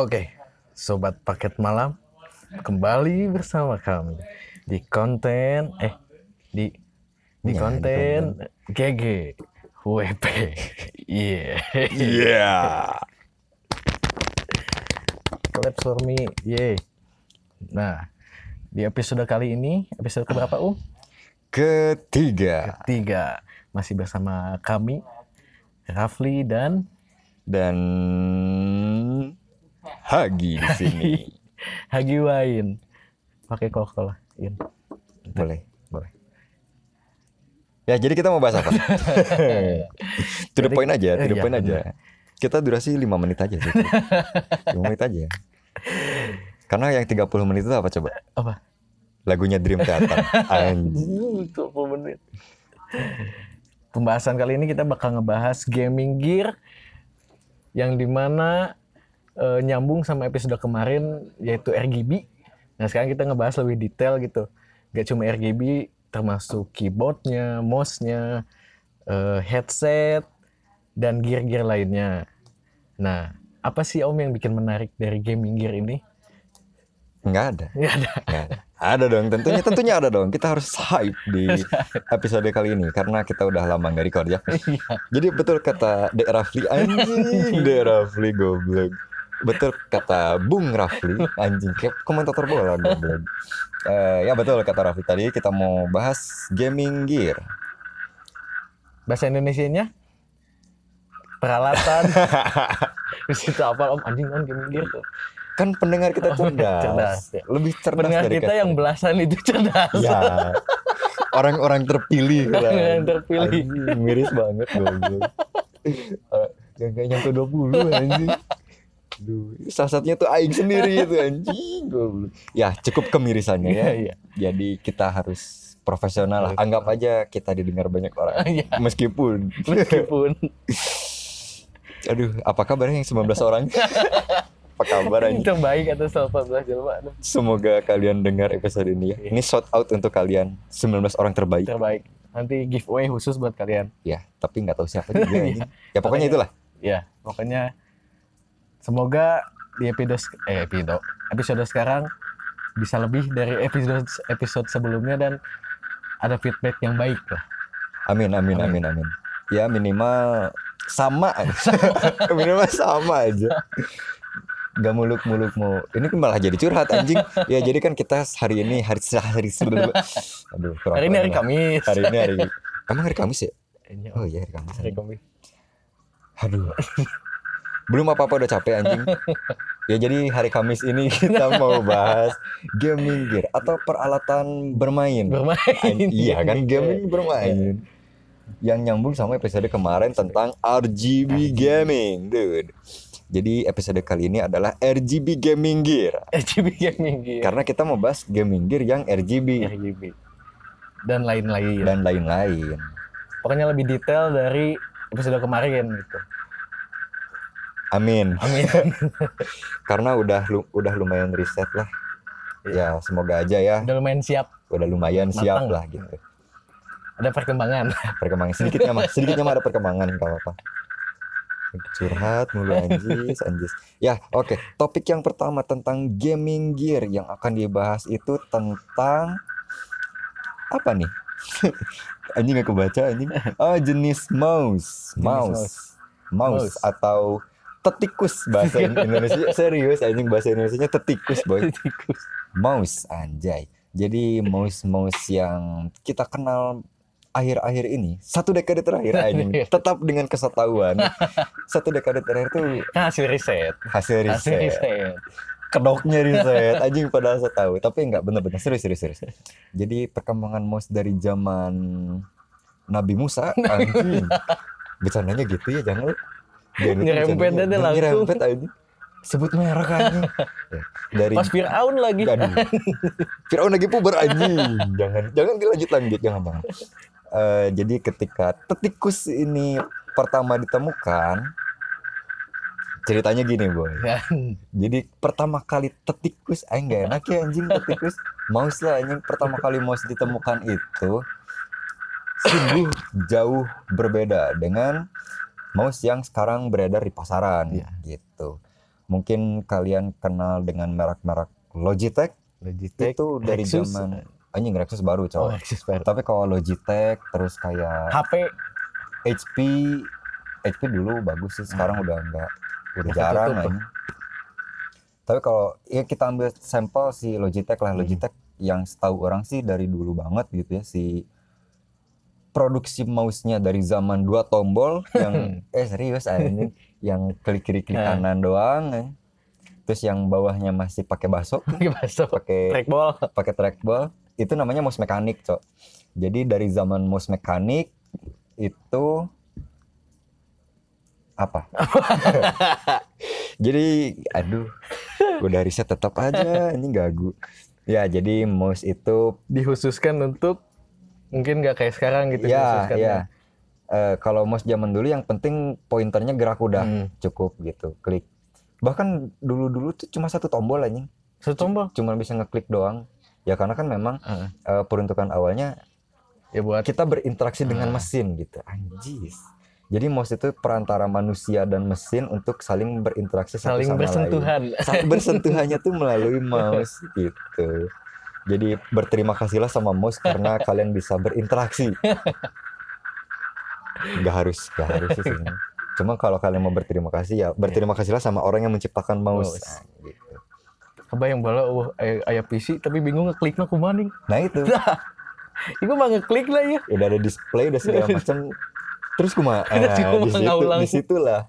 Oke, sobat paket malam, kembali bersama kami di konten eh di di Ya, konten GG WP. Iya. Iya. Clap for me. Yeay. Nah, di episode kali ini, episode keberapa, Um? Ketiga Tiga. Masih bersama kami, Rafli dan dan Hagi di sini. Hagi Wain. Pakai kokol lah. In. Boleh, boleh. Ya, jadi kita mau bahas apa? to the point aja, to the iya, point aja. Kita durasi 5 menit aja sih. 5 menit aja. Karena yang 30 menit itu apa coba? Apa? Lagunya Dream Theater. Anjing. 20 menit. Pembahasan kali ini kita bakal ngebahas gaming gear yang di mana eh, nyambung sama episode kemarin yaitu RGB. Nah sekarang kita ngebahas lebih detail gitu. Gak cuma RGB, termasuk keyboardnya, mouse-nya, eh, headset, dan gear-gear lainnya. Nah, apa sih Om yang bikin menarik dari gaming gear ini? Enggak ada. Nggak ada. Nggak ada. Ada dong, tentunya tentunya ada dong. Kita harus hype di episode kali ini karena kita udah lama nggak record ya. Iya. Jadi betul kata Dek Rafli anjing, Dek Rafli goblok. Betul kata Bung Rafli anjing kayak komentator bola goblok. Eh, ya betul kata Rafli tadi kita mau bahas gaming gear. bahasa Indonesianya peralatan di situ apa om anjing kan gaming gear tuh Kan pendengar kita Oh, cerdas, cerdas, ya. lebih cerdas pendengar dari kita yang belasan itu cerdas Ya, orang-orang terpilih lah. Orang-orang terpilih. Anjing, miris banget goblok. Eh, Yang kayak nyampe 20 anjing. Aduh, salah satunya tuh aing sendiri itu anjing. Ya, cukup kemirisannya ya. Iya, iya. Jadi kita harus profesional lah. Anggap aja kita didengar banyak orang. Iya. Meskipun meskipun aduh, apa kabarnya yang 19 orang? apa kabar anjing? terbaik atas 18 jelma Aduh, Semoga kalian dengar episode ini ya. Iya. Ini shout out untuk kalian 19 orang terbaik. terbaik nanti giveaway khusus buat kalian Ya, tapi nggak tahu siapa juga. Ya pokoknya itulah. ya pokoknya semoga di episode eh episode episode sekarang bisa lebih dari episode episode sebelumnya dan ada feedback yang baik lah Amin, amin, Amin. amin, amin. Ya minimal sama aja. minimal sama aja. Gak muluk-muluk mau. Ini kan malah jadi curhat anjing. Ya jadi kan kita hari ini hari hari sebelum Aduh, kurang hari ini hari lah. Kamis Hari ini hari Emang hari Kamis ya? Ini Oh iya hari Kamis. hari Kamis Aduh. Belum apa-apa udah capek anjing. Ya jadi hari Kamis ini kita mau bahas gaming gear atau peralatan bermain. bermain. An- iya kan gaming bermain. Yang nyambung sama episode kemarin tentang RGB gaming dude. Jadi episode kali ini adalah RGB gaming gear. RGB gaming gear. Karena kita mau bahas gaming gear yang RGB RGB dan lain-lain. Dan lain-lain. Pokoknya lebih detail dari episode kemarin gitu amin. Amin. Karena udah udah lumayan riset lah. Ya semoga aja ya. Udah lumayan siap. Udah lumayan siap Matang. lah gitu. Ada perkembangan. Perkembangan. Sedikitnya mah sedikitnya mah ada perkembangan nggak apa-apa. Curhat mulu anjis anjis. Ya oke. Topik yang pertama tentang gaming gear yang akan dibahas itu tentang apa nih? Anjing nggak kebaca anjing. Oh jenis mouse. mouse. Mouse Mouse. atau tetikus bahasa Indonesia. Serius anjing bahasa Indonesia tetikus boy. Tikus mouse anjay. Jadi mouse mouse yang kita kenal akhir-akhir ini satu dekade terakhir anjing tetap dengan kesetahuan satu dekade terakhir tuh kan hasil riset. Hasil hasil riset. Riset kedoknya riset anjing pada saya tahu. Tapi nggak bener-bener serius serius serius. Jadi perkembangan mouse dari zaman Nabi Musa anjing. Bercandanya gitu ya jangan Nyerempet aja langsung. nyerempet anjing sebut merek anjing Ya, dari pas Fir'aun lagi Aduh. Firaun lagi puber anjing. jangan jangan dilanjut lanjut jangan jangan. Eh, jadi ketika tetikus ini pertama ditemukan ceritanya gini boy. kan Jadi pertama kali tetikus aing gak enak ya anjing tetikus. Mouse lah anjing pertama kali mouse ditemukan itu sungguh jauh berbeda dengan mouse yang sekarang beredar di pasaran Iya. gitu. mungkin kalian kenal dengan merek-merek Logitech Logitech itu dari Lexus. zaman anjing Lexus baru oh cowok Lexus baru tapi kalau Logitech terus kayak HP HP HP dulu bagus sih sekarang udah enggak udah jarang anjing. tapi kalau ya kita ambil sampel si Logitech lah Hmm. Logitech yang setahu orang sih dari dulu banget gitu ya si produksi mouse-nya dari zaman dua tombol yang eh serius anjing yang klik kiri klik kanan doang eh. terus yang bawahnya masih pakai baso. Gimana pakai trackball. pakai trackball. Itu namanya mouse mekanik cok. Jadi dari zaman mouse mekanik itu apa? Jadi aduh udah riset tetap aja ini gagu. Ya jadi mouse itu dikhususkan untuk mungkin nggak kayak sekarang gitu ya dikhususkannya. ya? Eh, kalau mouse zaman dulu yang penting pointernya gerak udah Hmm. cukup gitu klik. Bahkan dulu dulu tuh cuma satu tombol anjing. Satu tombol? cuma bisa ngeklik doang. Ya karena kan memang Heeh. eh, peruntukan awalnya ya buat kita berinteraksi dengan Ah. mesin gitu anjis. Jadi mouse itu perantara manusia dan mesin untuk saling berinteraksi satu saling sama bersentuhan. Lain bersentuhannya tuh melalui mouse gitu jadi berterima kasihlah sama mouse karena kalian bisa berinteraksi. Nggak harus nggak harus sih sebenarnya. cuma kalau kalian mau berterima kasih ya berterima kasihlah sama orang yang menciptakan mouse. Nah, gitu. kebayang bala wah aya, aya PC tapi bingung ngekliknya kumaha nih nah itu. Iku mah ngeklik lah ya udah ada display udah segala macam terus nah, kumaha di situ di situlah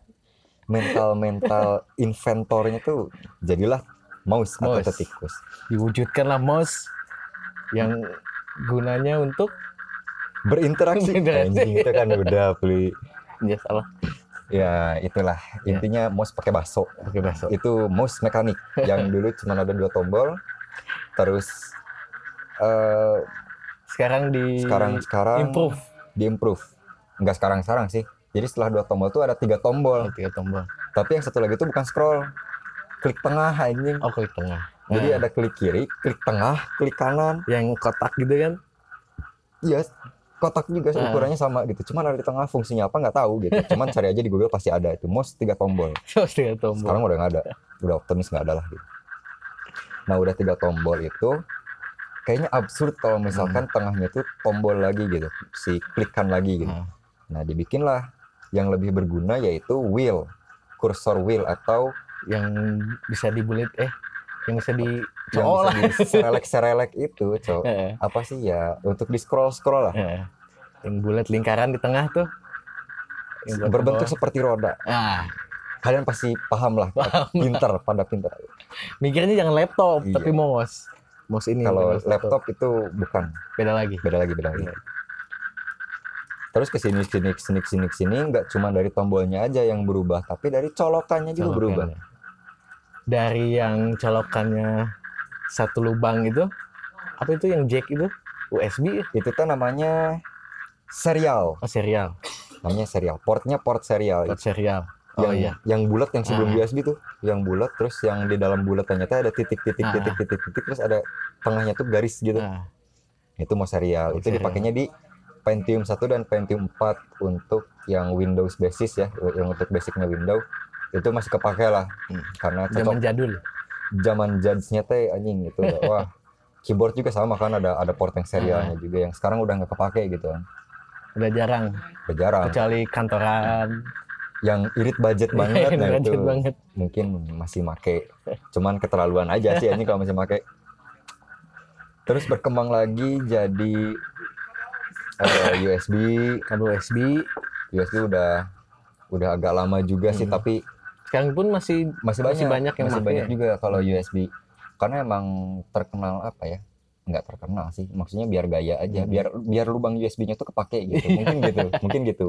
mental mental inventornya tuh jadilah mouse, atau Mouse. tikus. Diwujudkanlah mouse yang gunanya untuk berinteraksi. Anjing itu kan udah beli. Ya salah. Ya itulah. Ya. intinya mouse pakai baso. Pakai bahasa itu mouse mekanik. Yang dulu cuma ada dua tombol. Terus eh sekarang di sekarang sekarang improve. di improve. Nggak sekarang sekarang sih. Jadi setelah dua tombol tuh ada tiga tombol. Oh, tiga tombol. Tapi yang satu lagi tuh bukan scroll klik tengah anjing. Oh klik tengah. Jadi Nah, ada klik kiri klik tengah klik kanan. Yang kotak gitu kan? Iya kotak juga Nah. ukurannya sama gitu. Cuman ada di tengah fungsinya apa nggak tahu gitu. Cuman cari aja di Google pasti ada itu. Mouse tiga tombol. Terus tiga tombol. Sekarang udah nggak ada. Udah optimis nggak ada lah gitu. Nah udah tiga tombol itu kayaknya absurd kalau misalkan tengahnya itu tombol lagi gitu. Si klikkan lagi gitu. Hmm. nah dibikinlah yang lebih berguna yaitu wheel. Kursor wheel atau yang bisa dibulit eh yang bisa di cowok lah. serelek serelek itu cowok. Apa sih ya? Untuk di scroll scroll lah yang bulat lingkaran di tengah tuh. Yang berbentuk bawah. seperti roda. Ah. Kalian pasti paham lah. Pinter pada pinter. Mikirnya jangan laptop Iya. tapi mouse. Mouse ini kalau laptop. itu bukan. Beda lagi. Beda lagi beda lagi. Iya. terus ke sini sini sini sini sini nggak cuma dari tombolnya aja yang berubah tapi dari colokannya juga berubah. Colokannya. Dari yang colokannya satu lubang itu apa itu yang jack itu? USB itu tuh namanya serial. Oh serial. Namanya serial. Portnya port serial. Buat serial. Oh yang iya. yang bulat yang sebelum Ah. USB tuh. Yang bulat terus yang di dalam bulat ternyata ada titik titik Ah. titik titik titik terus ada tengahnya tuh garis gitu. Nah, itu mau serial. Itu serial. dipakainya di Pentium 1 dan Pentium 4 untuk yang Windows basis ya yang untuk basicnya Windows itu masih kepake lah. Hmm. karena zaman cocok jadul. Zaman judge-nya teh anjing itu udah, wah keyboard juga sama kan ada ada port yang serialnya Ah. juga yang sekarang udah nggak kepake gitu. Kan udah jarang. Udah jarang. Kecuali kantoran. Yang irit budget banget nah Budget itu banget. mungkin masih make. Cuman keterlaluan aja sih ini kalau masih make. Terus berkembang lagi jadi eh, USB kabel USB USB udah udah agak lama juga sih Hmm. tapi sekarang pun masih masih banyak Masih banyak. yang masih banyak juga kalau USB karena emang terkenal apa ya? Nggak terkenal sih. Maksudnya biar gaya aja. Hmm. biar biar lubang USB-nya tuh kepake gitu. Mungkin gitu. Mungkin gitu.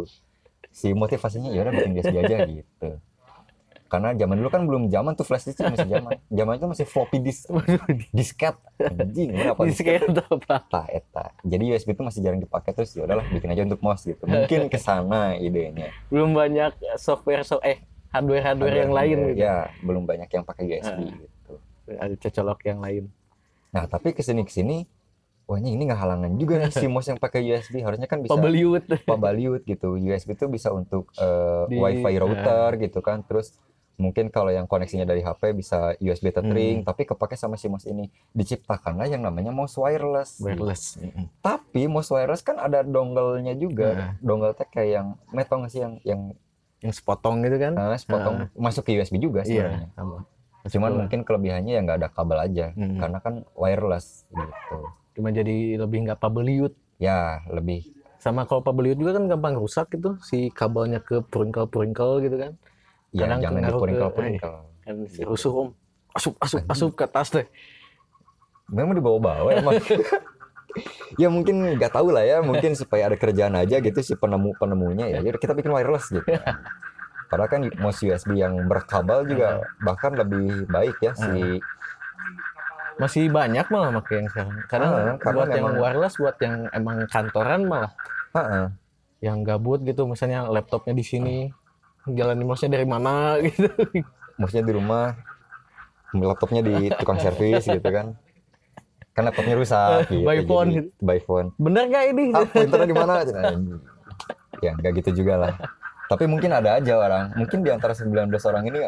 Si motivasinya ya udah bikin USB aja gitu. Karena zaman dulu kan belum zaman tuh flash disk masih zaman. Zaman itu masih floppy disk. Disket. Anjing berapa di disket atau apa? Eta eta. Jadi USB itu masih jarang dipakai terus ya udahlah bikin aja untuk mouse gitu. Mungkin ke sana idenya. Belum banyak software so eh hardware hardware yang lain gitu. ya belum banyak yang pakai USB Ah. gitu ada cocolok yang lain Nah, tapi ke sini ke sini, wah ini nggak halangan juga nih si mouse yang pakai USB. Harusnya kan bisa pembeliut pembaliut gitu. USB itu bisa untuk eh, Di- WiFi router gitu kan. Terus mungkin kalau yang koneksinya dari HP bisa USB tethering Hmm. tapi kepake sama si mouse ini diciptakanlah yang namanya mouse wireless wireless Mm-mm. tapi mouse wireless kan ada dongle-nya juga Nah. dongle teh kayak yang metong sih yang yang yang sepotong gitu kan? Eh, sepotong. Masuk ke USB juga sebenarnya. Iya sama. Cuman mungkin kelebihannya ya nggak ada kabel aja. Hmm. karena kan wireless gitu. Cuma jadi lebih nggak pabeliut ya lebih. Sama kalau pabeliut juga kan gampang rusak gitu. Si kabelnya ke purinkle purinkle gitu kan. Ya Kadang jangan ke- dipuringkel puringkel kan si Gitu. rusuh om asup asup asup ke atas deh. Memang dibawa-bawa emang ya mungkin nggak tahu lah ya mungkin supaya ada kerjaan aja gitu si penemu penemunya ya. Yaudah, kita bikin wireless gitu. Padahal kan mouse USB yang berkabel juga bahkan lebih baik ya si masih banyak malah pakai yang sekarang. Kadang Ah, karena buat yang wireless buat yang emang kantoran malah. Heeh. yang gabut gitu misalnya laptopnya di sini. Jalanin mouse-nya dari mana gitu. Mouse-nya di rumah laptopnya di tukang servis gitu kan kan laptopnya rusak gitu, By phone jadi- by phone. Bener gak ini? Ah pointernya di mana ya nggak gitu juga lah. Tapi mungkin ada aja orang. Mungkin di antara 19 orang ini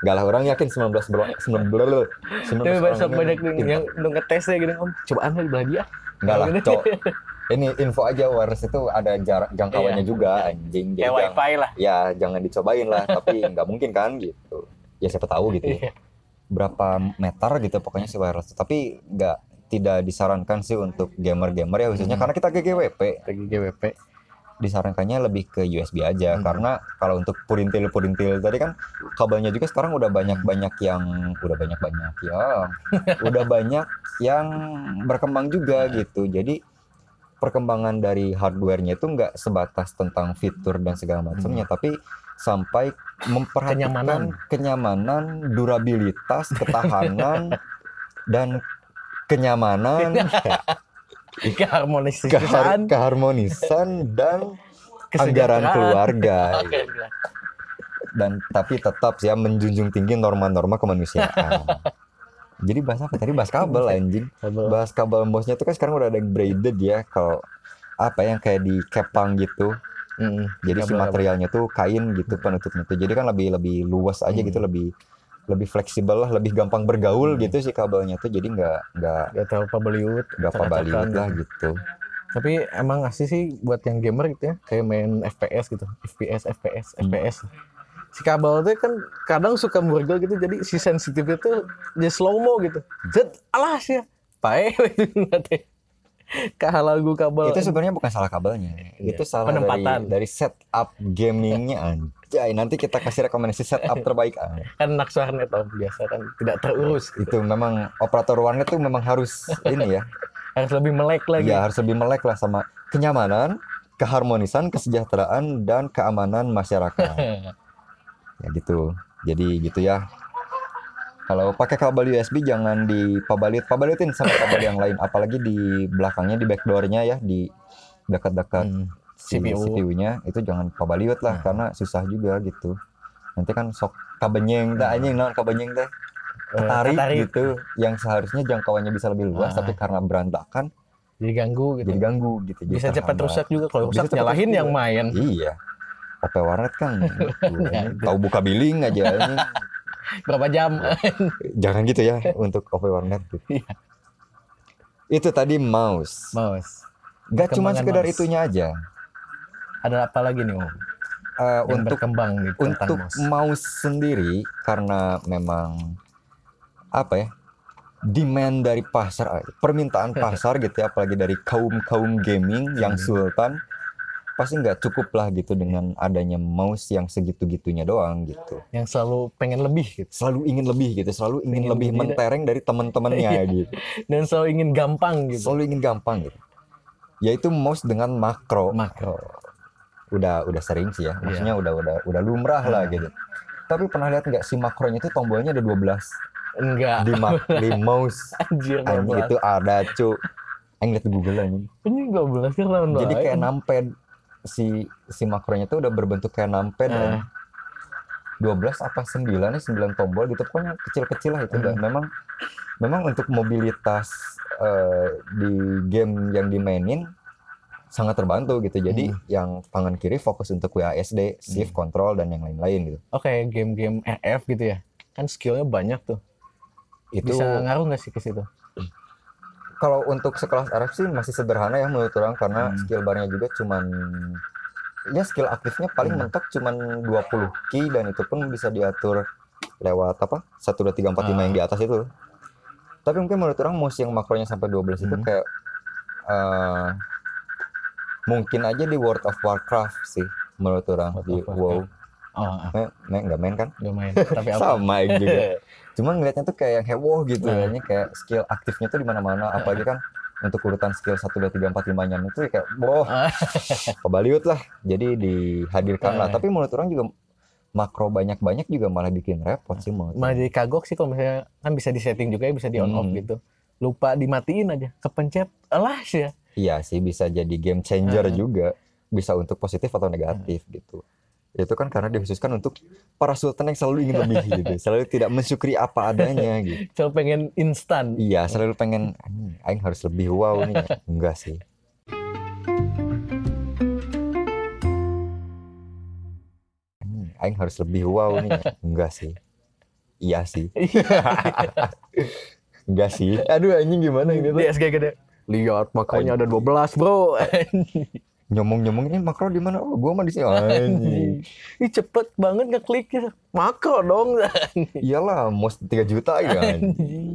nggak lah orang yakin 19 belo- 19 19 tapi orang ini banyak pintar. yang udah ngetesnya gitu om. Cobaan di belah dia nggak lah Gitu. cok ini info aja wireless itu ada jarak jangkauannya juga anjing jadi kayak wifi lah. Ya jangan dicobain lah tapi nggak mungkin kan gitu. Ya siapa tahu gitu ya. Iya. Berapa meter gitu pokoknya si wireless tapi nggak tidak disarankan sih untuk gamer-gamer ya khususnya Hmm. karena kita GGWP lagi GWP disarankannya lebih ke USB aja Hmm. karena kalau untuk purintil-purintil tadi kan kabelnya juga sekarang udah banyak-banyak yang udah banyak-banyak yang udah banyak yang berkembang juga Hmm. gitu jadi perkembangan dari hardware-nya itu nggak sebatas tentang fitur dan segala macamnya tapi sampai memperhatikan Kenyamanan. kenyamanan, durabilitas, ketahanan dan kenyamanan, keharmonis kehar- keharmonisan dan anggaran keluarga dan tapi tetap ya menjunjung tinggi norma-norma kemanusiaan. Jadi bahas apa tadi? Bahas kabel anjing. Bahas kabel bosnya tuh kan sekarang udah ada braided ya kalau apa yang kayak di kepang gitu. Mm-mm. Jadi si Kabel- materialnya tuh kain gitu penutupnya tuh. Jadi kan lebih lebih luas aja Hmm. gitu lebih lebih fleksibel lah, lebih gampang bergaul Hmm. gitu si kabelnya tuh. Jadi nggak nggak Gak tau pabeliut nggak pabaliut lah gitu. tapi emang asli sih buat yang gamer gitu ya kayak main FPS gitu FPS FPS Hmm. FPS si kabel tuh kan kadang suka murgel gitu jadi si sensitifnya tuh jadi slow mo gitu zet alah sih pae itu nanti kahalau gue kabel Itu sebenarnya bukan salah kabelnya. Iya. Itu salah Penempatan. dari dari setup gamingnya anjay. Nanti kita kasih rekomendasi setup terbaik. Ah, kan anak warnet om biasa kan tidak terurus gitu. itu memang operator warnet tuh memang harus ini ya. harus lebih melek lagi Ya harus lebih melek lah sama kenyamanan, keharmonisan, kesejahteraan dan keamanan masyarakat. ya gitu. Jadi gitu ya. Kalau pakai kabel USB jangan dipabalit, pabalitin sama kabel yang lain, apalagi di belakangnya di backdoornya ya, di dekat-dekat Hmm. si CPU. CPU-nya itu jangan pabaliut lah Nah. karena susah juga gitu. Nanti kan sok kabenyeng teh anjing naon kabenyeng teh Eh, ketarik ketarik. gitu yang seharusnya jangkauannya bisa lebih luas Ah. tapi karena berantakan jadi ganggu gitu jadi ganggu gitu. Jadi bisa cepat rusak juga kalau rusak nyalahin yang main Iya. OP warnet kan gitu, anjing. tahu buka billing aja anjing. Berapa jam Jangan gitu ya untuk OP warnet gitu. Iya. Itu tadi mouse. mouse Gak cuma sekedar mouse. itunya aja. ada apa lagi nih om Eh, yang untuk berkembang gitu untuk mouse mouse sendiri karena memang apa ya demand dari pasar permintaan pasar gitu ya apalagi dari kaum kaum gaming yang Hmm. sultan pasti nggak cukup lah gitu dengan adanya mouse yang segitu gitunya doang gitu. Yang selalu pengen lebih gitu. Selalu ingin lebih gitu selalu ingin Pengen lebih mentereng dari teman-temannya Iya. gitu. Dan selalu ingin gampang gitu. Selalu ingin gampang gitu. Yaitu mouse dengan makro. Makro. Udah udah sering sih ya. Iya. maksudnya udah udah udah lumrah lah Hmm. gitu. Tapi pernah lihat nggak si makronya itu tombolnya ada 12 enggak. Di, ma- di mouse. Anjir anjing 12 itu ada cu. Anjing lihat Google anjing ini 12 kan lawan jadi kayak numpad si si makronya tuh udah berbentuk kayak numpad Eh. anjing. 12 apa 9 nih 9 tombol gitu pokoknya kecil-kecil lah itu dan Hmm. memang memang untuk mobilitas eh, di game yang dimainin sangat terbantu gitu. Jadi Hmm. yang tangan kiri fokus untuk WASD, shift, control dan yang lain-lain gitu. Oke, game-game RF gitu ya. Kan skillnya banyak tuh. Itu Bisa ngaruh nggak sih ke situ? Kalau untuk sekelas RF sih masih sederhana ya menurut orang karena Hmm. skill barnya juga cuman ya skill aktifnya paling Hmm. mentok cuman 20 key dan itu pun bisa diatur lewat apa 1 2 3 4 5 yang di atas itu. Tapi mungkin menurut orang mouse yang makronya sampai 12 itu Hmm. kayak eh, mungkin aja di World of Warcraft sih menurut orang World di WoW. Oh, ah, Me, me, nggak main kan? nggak main. Tapi apa? Sama juga. Cuman ngeliatnya tuh kayak yang heboh gitu Nah. kayaknya kayak skill aktifnya tuh di mana-mana apalagi kan untuk urutan skill 1 2 3 4 5 nya itu kayak boh Ah. kebaliut lah. Jadi dihadirkan lah. Nah. Tapi menurut orang juga makro banyak-banyak juga malah bikin repot sih menurut Malah orang. jadi kagok sih kalau misalnya kan bisa disetting juga ya, bisa di on off Hmm. gitu. Lupa dimatiin aja, kepencet, alas ya. Iya sih bisa jadi game changer Nah. juga. Bisa untuk positif atau negatif gitu. Itu kan karena dikhususkan untuk para sultan yang selalu ingin lebih gitu. Selalu tidak mensyukuri apa adanya gitu. Coba pengen instan. Iya, selalu pengen "Anjing, aing harus lebih wow nih. Enggak sih. Anjing, Aing harus lebih wow nih. Enggak sih. Iya sih. Enggak sih. Aduh anjing gimana ini tuh? Di SG gede. Lihat makronya ada 12, Bro. Nyomong-nyomong ini makro di mana? Oh, gua mah di sini. Anjing. Ih cepet banget ngekliknya. Makro dong. Iyalah, mouse 3 juta ya.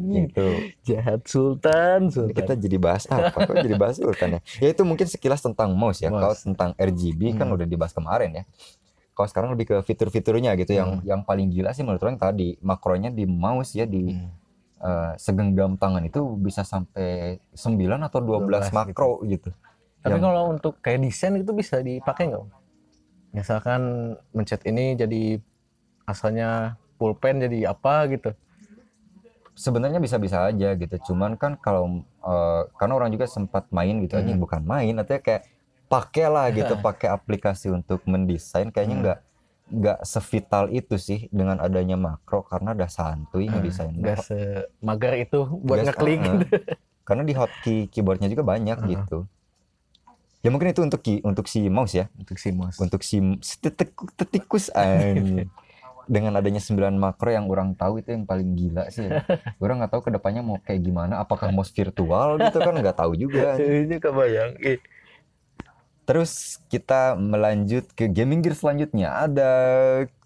Gitu. Jahat Sultan, Ini Sultan. kita jadi bahas apa? Kok jadi bahas sultan ya? Ya itu mungkin sekilas tentang mouse ya. Kalau tentang RGB kan Hmm. udah dibahas kemarin ya. Kalau sekarang lebih ke fitur-fiturnya gitu. Yang Hmm. yang paling gila sih menurut orang tadi makronya di mouse ya di Hmm. eh, segenggam tangan itu bisa sampai 9 atau 12, 12 makro gitu. Tapi Yang- kalau untuk kayak desain itu bisa dipakai nggak? Misalkan mencet ini jadi asalnya pulpen jadi apa gitu. Sebenarnya bisa-bisa aja gitu. Cuman kan kalau eh, karena orang juga sempat main gitu aja Hmm. bukan main artinya kayak pakai lah gitu, pakai aplikasi untuk mendesain kayaknya Hmm. nggak nggak sevital itu sih dengan adanya makro karena udah santuy ngedesain. Nggak semagar itu buat ngeklik gitu. Karena di hotkey keyboardnya juga banyak Uh-uh. gitu. Ya mungkin itu untuk ki- untuk si mouse ya. Untuk si mouse. untuk si tetikus dengan adanya 9 makro yang orang tahu itu yang paling gila sih ya. orang nggak tahu ke depannya mau kayak gimana apakah mouse virtual gitu kan nggak tahu juga Ini kebayang. Terus kita melanjut ke gaming gear selanjutnya ada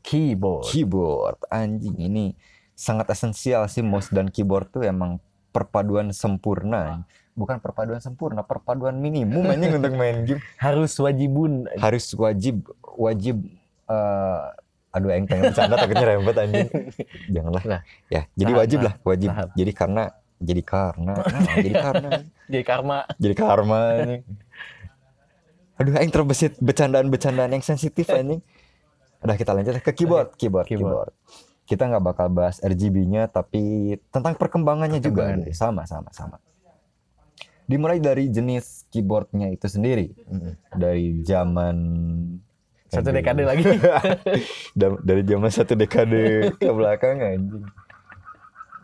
Keyboard. keyboard anjing ini sangat esensial sih mouse dan keyboard tuh emang perpaduan sempurna bukan perpaduan sempurna perpaduan minimum anjing untuk main game Harus wajibun. harus wajib wajib eh aduh aing pengen bercanda takutnya rempet anjing janganlah Lah. ya jadi Tahap, wajib lah wajib tahap. jadi karena jadi karena nah, jadi karena Jadi karma. jadi karma anjing aduh aing terbesit bercandaan-bercandaan yang sensitif anjing udah kita lanjut ke keyboard keyboard keyboard, Keyboard. kita nggak bakal bahas RGB-nya tapi tentang perkembangannya juga Perkembangan. gitu. sama sama sama dimulai dari jenis keyboardnya itu sendiri dari zaman Satu dekade lagi. Da- dari zaman satu dekade ke belakang anjing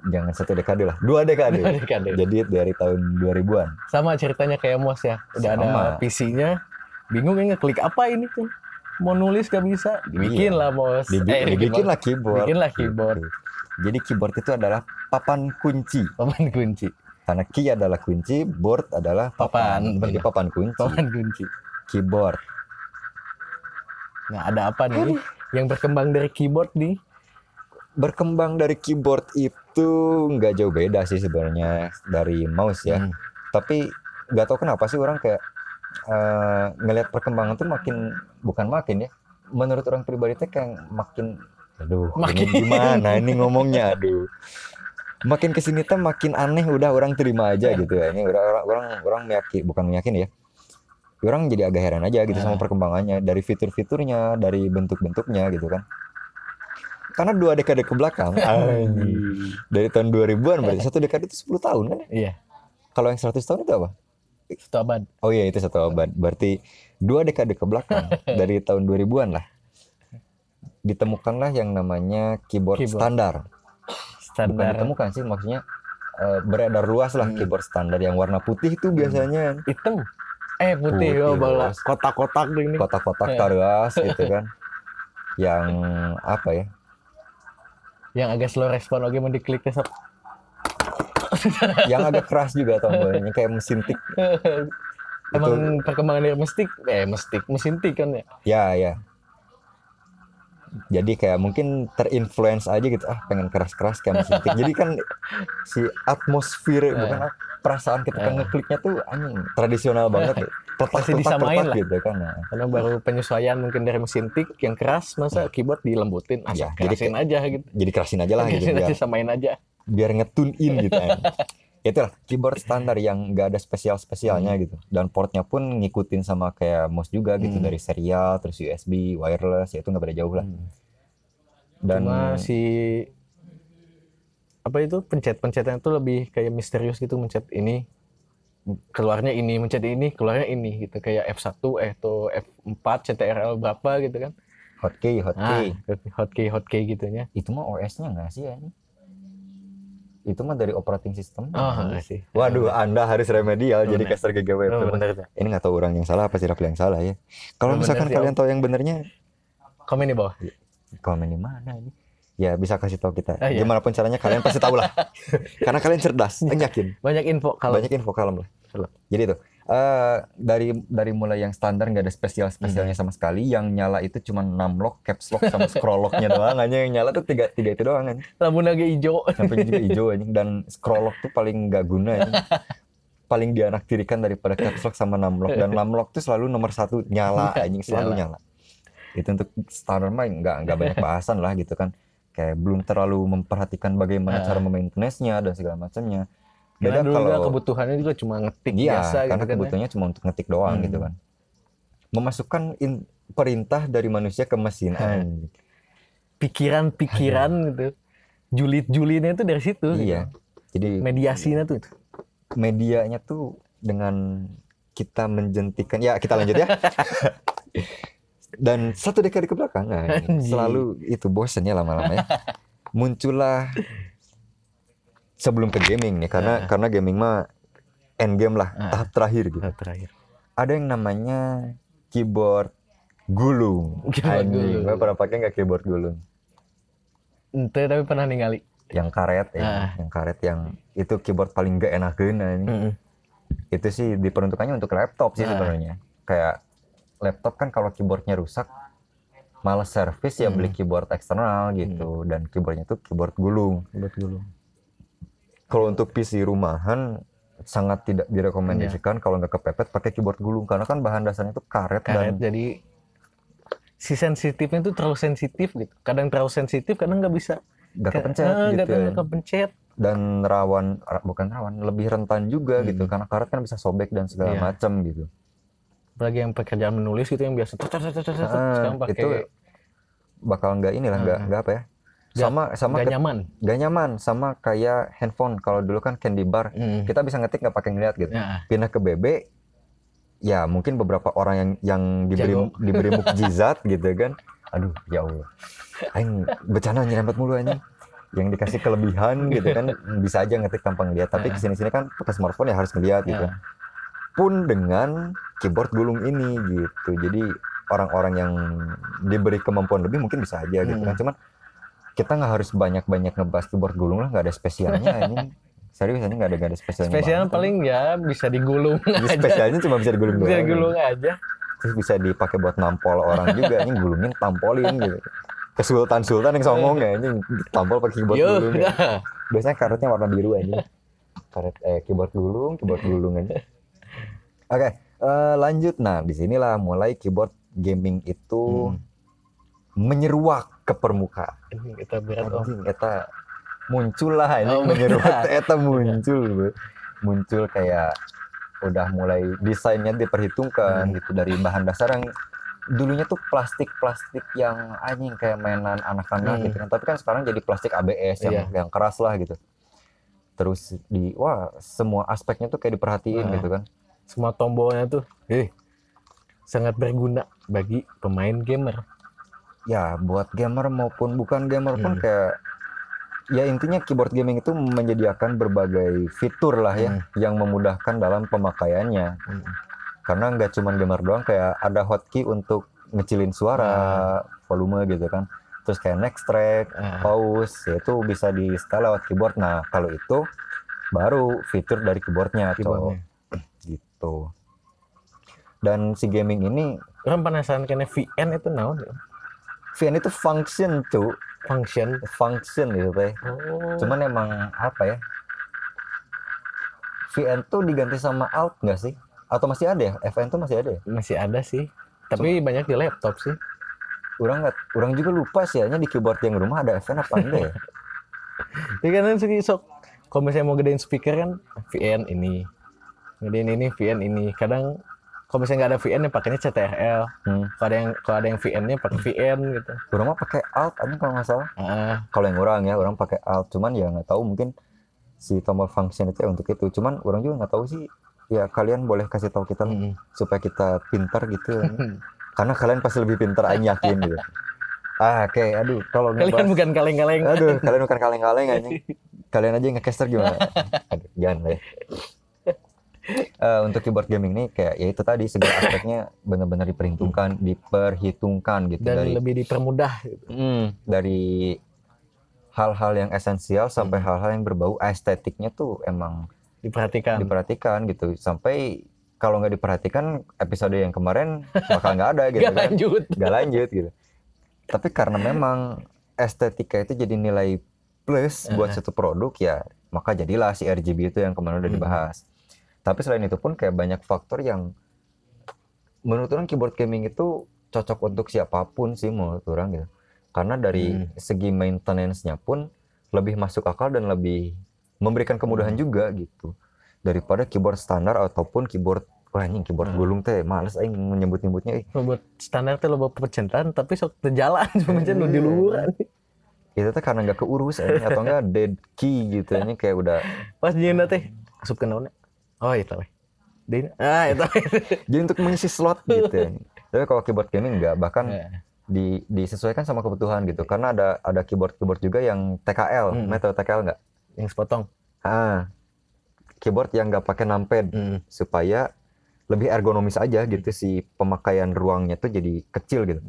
jangan satu dekade lah dua dekade Dua dekade. jadi dari tahun 2000-an Sama ceritanya kayak Mos ya. Udah ada Sama. PC-nya. Bingung ya ngeklik apa ini tuh. Mau nulis gak bisa. Dibikin Iya. lah Mos. Dibi- Eh, dibikin lah keyboard Bikin lah keyboard. Jadi keyboard itu adalah papan kunci Papan kunci. Karena key adalah kunci board adalah papan Papan, berarti iya. papan kunci Papan kunci. keyboard Nah ada apa nih yang berkembang dari keyboard nih? berkembang dari keyboard itu nggak jauh beda sih sebenarnya dari mouse ya Hmm. tapi nggak tahu kenapa sih orang kayak eh, ngelihat perkembangan tuh makin bukan makin ya menurut orang pribadi tuh kayak makin aduh Makin. ini gimana ini ngomongnya aduh makin ke sini tuh makin aneh udah orang terima aja gitu ya ini orang orang orang, meyakin bukan meyakin ya orang jadi agak heran aja gitu sama Ah. perkembangannya dari fitur-fiturnya dari bentuk-bentuknya gitu kan karena dua dekade ke belakang dari tahun 2000-an berarti satu dekade itu 10 tahun kan ya? Iya. kalau yang 100 tahun itu apa Satu abad. Oh iya itu satu abad. Berarti dua dekade ke belakang dari tahun 2000-an lah. Ditemukanlah yang namanya keyboard, Keyboard. standar. Bukan Standar ditemukan sih maksudnya eh, beredar luas lah Hmm. keyboard standar yang warna putih itu biasanya. hitam. Eh putih, Putih, oh bola bos. kotak-kotak tuh ini. kotak-kotak Eh. taruas gitu kan yang apa ya Yang agak slow respon oke mau diklik sob. yang agak keras juga tombolnya kayak mesin tik Emang perkembangan dari mestik, eh mestik, mesin tik kan ya. ya ya jadi kayak mungkin terinfluence aja gitu ah pengen keras-keras kayak mesin tik jadi kan si atmosfer bukan ah, perasaan ketika Eh. ngekliknya tuh anjing tradisional banget tetak Pasti disamain lah. gitu kan nah. Karena baru penyesuaian mungkin dari mesin tik yang keras, masa keyboard dilembutin, Ya, asal jadi kerasin aja gitu. jadi kerasin aja lah gitu Kerasin biar aja, samain aja. biar ngetune in gitu kan. Itulah keyboard standar yang nggak ada spesial-spesialnya Hmm. gitu. Dan portnya pun ngikutin sama kayak mouse juga gitu Hmm. dari serial terus USB, wireless ya itu nggak beda jauh lah. Dan Cuma si apa itu pencet-pencetnya tuh lebih kayak misterius gitu mencet ini keluarnya ini mencet ini keluarnya ini gitu kayak F1 eh tuh F4 CTRL berapa gitu kan hotkey, hotkey. ah hotkey hotkey gitunya Itu mah OS-nya nggak sih ya ini? Itu mah dari operating system. oh enggak sih Waduh, Anda harus remedial jadi Bener. caster GGW. oh, bener. Ini nggak tahu orang yang salah apa si Rafli yang salah ya. Kalau Bener misalkan sih, kalian tahu yang benernya, komen di bawah komen di mana ini? Ya bisa kasih tahu kita. Ah, iya. Gimana pun caranya kalian pasti tahu lah. Karena kalian cerdas, yakin. banyak info kalau Banyak info kalem lah. Jadi itu eh dari dari mulai yang standar nggak ada spesial spesialnya Hmm. sama sekali. Yang nyala itu cuma 6 lock, caps lock sama scroll locknya doang aja yang nyala tuh tiga tiga itu doang kan. lampu naga hijau Sampai juga hijau aja dan scroll lock tuh paling nggak guna aja. paling dianaktirikan daripada caps lock sama 6 lock dan 6 lock tuh selalu nomor satu nyala anjing selalu nyala. Itu untuk standar mah nggak nggak banyak bahasan lah gitu kan. Kayak belum terlalu memperhatikan bagaimana Ah. cara memaintenance-nya dan segala macamnya. Karena Beda dulu juga kalau kebutuhannya juga cuma ngetik Iya, biasa karena gitu kan ya. kebutuhannya cuma untuk ngetik doang Hmm. gitu kan. Memasukkan in- perintah dari manusia ke mesin. Hmm. pikiran-pikiran gitu julid-julidnya itu dari situ Iya. Jadi gitu. mediasinya tuh itu. medianya tuh dengan kita menjentikan ya kita lanjut ya. Dan satu dekade ke belakang nah, selalu itu bosannya lama-lama ya. Muncullah sebelum ke gaming nih karena Ah. karena gaming mah end game lah, Ah. tahap terakhir gitu. Nah, terakhir ada yang namanya keyboard gulung. Keyboard gulung. Lo pernah pakai nggak keyboard gulung? ente tapi pernah ningali Yang karet ya, Ah. yang karet yang itu keyboard paling gak enakeun ini. Mm-mm. Itu sih diperuntukannya untuk laptop sih Ah. sebenarnya. Kayak laptop kan kalau keyboardnya rusak malah servis ya Hmm. beli keyboard eksternal gitu dan keyboardnya tuh keyboard gulung. buat dulu Kalau untuk PC rumahan sangat tidak direkomendasikan kalau nggak kepepet pakai keyboard gulung karena kan bahan dasarnya itu karet, karet dan jadi si sensitifnya tuh terlalu sensitif gitu kadang terlalu sensitif kadang nggak bisa nggak kepencet Ah, gitu. ya. kepencet dan rawan ra- bukan rawan lebih rentan juga Hmm. gitu karena karet kan bisa sobek dan segala Iya. macam gitu apalagi yang pekerjaan menulis gitu yang biasa Ah, sekarang pakai itu bakal nggak inilah nggak Ah. nggak apa ya Sama sama ke- nyaman. nggak nyaman sama kayak handphone. Kalau dulu kan candy bar Mm. kita bisa ngetik nggak pakai ngeliat gitu. Nah, pindah ke BB ya mungkin beberapa orang yang yang diberi Jago. diberi mukjizat gitu kan. Aduh ya Allah. Aing bercanda nyerempet mulu anjing. Yang dikasih kelebihan gitu kan bisa aja ngetik tanpa ngeliat. Tapi Nah. ke sini sini kan pakai smartphone ya harus ngeliat gitu. Nah. pun dengan keyboard gulung ini gitu. Jadi orang-orang yang diberi kemampuan lebih mungkin bisa aja gitu Hmm. kan cuman kita nggak harus banyak-banyak ngebahas keyboard gulung lah nggak ada spesialnya ini serius ini nggak ada nggak ada spesialnya spesialnya banget. paling ya bisa digulung Jadi aja. spesialnya cuma bisa digulung bisa digulung aja. Terus bisa dipakai buat nampol orang juga ini gulungin tampolin gitu. Ke sultan sultan yang songong ya ini tampol pakai keyboard yo gulung ya. biasanya karetnya warna biru aja karet eh keyboard gulung keyboard gulung aja. Oke eh, lanjut. Nah di sinilah mulai keyboard gaming itu Hmm. Menyeruak ke permukaan. Kita berat anjing eta muncul lah ini Oh, menyeruak. eta muncul bro. muncul kayak udah mulai desainnya diperhitungkan Hmm. gitu dari bahan dasar yang dulunya tuh plastik-plastik yang anjing kayak mainan anak-anak Hmm. gitu kan. Tapi kan sekarang jadi plastik ABS yang yang keras lah gitu. Terus di wah semua aspeknya tuh kayak diperhatiin Nah. gitu kan. Semua tombolnya tuh eh. sangat berguna bagi pemain gamer ya buat gamer maupun bukan gamer pun Hmm. kayak ya intinya keyboard gaming itu menyediakan berbagai fitur lah ya Hmm. yang memudahkan dalam pemakaiannya Hmm. karena nggak cuma gamer doang kayak ada hotkey untuk ngecilin suara volume gitu kan terus kayak next track Ah. pause ya itu bisa di setel lewat keyboard nah kalau itu baru fitur dari keyboardnya Keyboardnya. gitu dan si gaming ini Orang penasaran kena VN itu naon ya? VN itu function cu Function. function gitu teh Oh. cuman emang apa ya VN tuh diganti sama alt nggak sih atau masih ada ya FN tuh masih ada ya masih ada sih. Tapi banyak di laptop sih. orang nggak orang juga lupa sih hanya di keyboard yang rumah ada FN apa enggak ya Jadi kan sih sok kalau misalnya mau gedein speaker kan VN ini. Gedein ini VN ini. Kadang kalau misalnya nggak ada VN ya pakainya CTRL. hmm. Kalau ada yang kalau ada yang VN-nya pakai VN gitu. orang mah pakai alt aja kalau nggak salah Ah, kalau yang orang ya orang pakai alt cuman ya nggak tahu mungkin si tombol function itu ya untuk itu cuman orang juga nggak tahu sih ya kalian boleh kasih tahu kita lah, mm. supaya kita pintar gitu ya. karena kalian pasti lebih pintar aja yakin gitu ah oke aduh kalau Kalian ngebahas- bukan kaleng-kaleng. aduh kalian bukan kaleng-kaleng aja kalian aja yang ngecaster gimana aduh jangan lah Eh, untuk keyboard gaming ini kayak ya itu tadi segala aspeknya benar-benar diperhitungkan diperhitungkan gitu Dan dari lebih dipermudah. Gitu. Hmm, dari hal-hal yang esensial sampai hal-hal yang berbau estetiknya tuh emang Diperhatikan. diperhatikan gitu sampai kalau nggak diperhatikan episode yang kemarin bakal nggak ada gitu Gak kan lanjut. nggak lanjut gitu tapi karena memang estetika itu jadi nilai plus buat satu produk ya maka jadilah si RGB itu yang kemarin udah Hmm. Tapi selain itu pun kayak banyak faktor yang menurut orang keyboard gaming itu cocok untuk siapa pun sih menurut orang gitu karena dari Hmm. segi maintenance-nya pun lebih masuk akal dan lebih memberikan kemudahan Hmm. juga gitu daripada keyboard standar ataupun keyboard wah anjing keyboard Hmm. gulung teh males aing menyebut-nyebutnya eh. buat standar tuh lo percintaan tapi sok terjalan cuma aja nu di luar itu tuh karena nggak keurus anjing, atau enggak dead key gitu ini kayak udah pas nyeuna teh asup ke naonnya oh itu weh Deui. ah itu jadi untuk mengisi slot gitu ya. tapi kalau keyboard gaming enggak bahkan Ya. di disesuaikan sama kebutuhan gitu karena ada ada keyboard keyboard juga yang TKL Hmm. metode TKL enggak yang sepotong ah keyboard yang nggak pakai numpad Hmm. supaya lebih ergonomis aja gitu si pemakaian ruangnya tuh jadi kecil gitu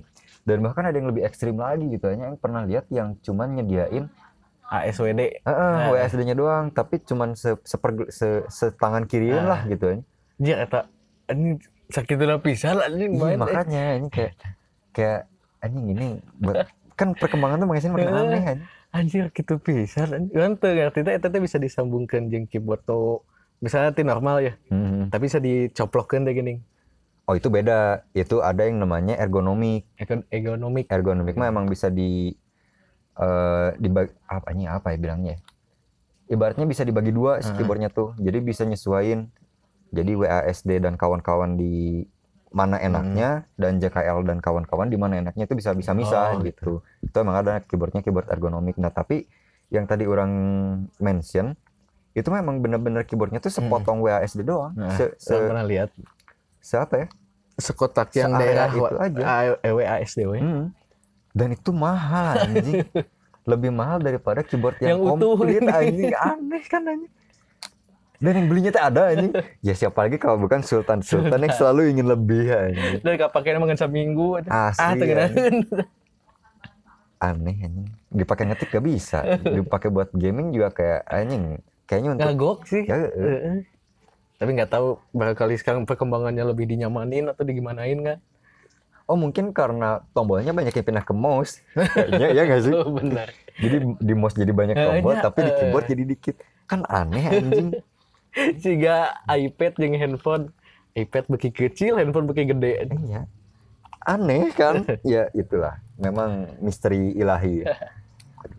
dan bahkan ada yang lebih ekstrim lagi gitu hanya yang pernah lihat yang cuman nyediain ASWD eh, eh, Nah. WSD-nya doang tapi cuman se, seper, se, setangan kiriin Ah. lah gitu ya dia kata ini sakit udah pisan anjing Iya, main eh. makanya ini kayak kayak anjing ini buat kan perkembangan tuh makin makin Eh. aneh kan anjir gitu pisan anjing kan teu ngerti teh eta teh bisa disambungkan jeung keyboard tuh misalnya ti normal ya Hmm. tapi bisa dicoplokkeun teh geuning oh itu beda itu ada yang namanya ergonomik ergonomik ergonomik mah emang bisa di eh dibagi apa ini apa ya bilangnya? Ya? ibaratnya bisa dibagi dua si keyboardnya tuh. Jadi bisa nyesuaiin jadi WASD dan kawan-kawan di mana enaknya dan JKL dan kawan-kawan di mana enaknya itu bisa bisa misah Oh, gitu. itu emang ada keyboardnya keyboard ergonomik. Nah tapi yang tadi orang mention itu memang bener-bener keyboardnya tuh sepotong WASD doang. Nah se, se, saya pernah lihat. se apa ya? Sekotak yang daerah itu aja. A- EWASDW Hmm. Dan itu mahal anjing. Lebih mahal daripada keyboard yang, Yang utuh. komplit anjing. Aneh kan anjing. Dan yang belinya tuh ada anjing. Ya siapa lagi kalau bukan Sultan. Sultan yang selalu ingin lebih anjing. dari kapaknya mangan seminggu Asli, ah tengenaheun Aneh anjing. Dipakai ngetik gak bisa. Dipakai buat gaming juga kayak anjing. Kayaknya untuk ngagok sih Ya. Heeh. tapi nggak tahu barangkali sekarang perkembangannya lebih dinyamanin atau digimanain kan Oh mungkin karena tombolnya banyak yang pindah ke mouse. Kayaknya ya gak sih? oh, benar Jadi di mouse jadi banyak tombol nya, tapi di eh. keyboard jadi dikit. Kan aneh anjing. jika iPad jeung handphone iPad beki kecil handphone beki gede Iya. Aneh kan? ya itulah. Memang misteri ilahi.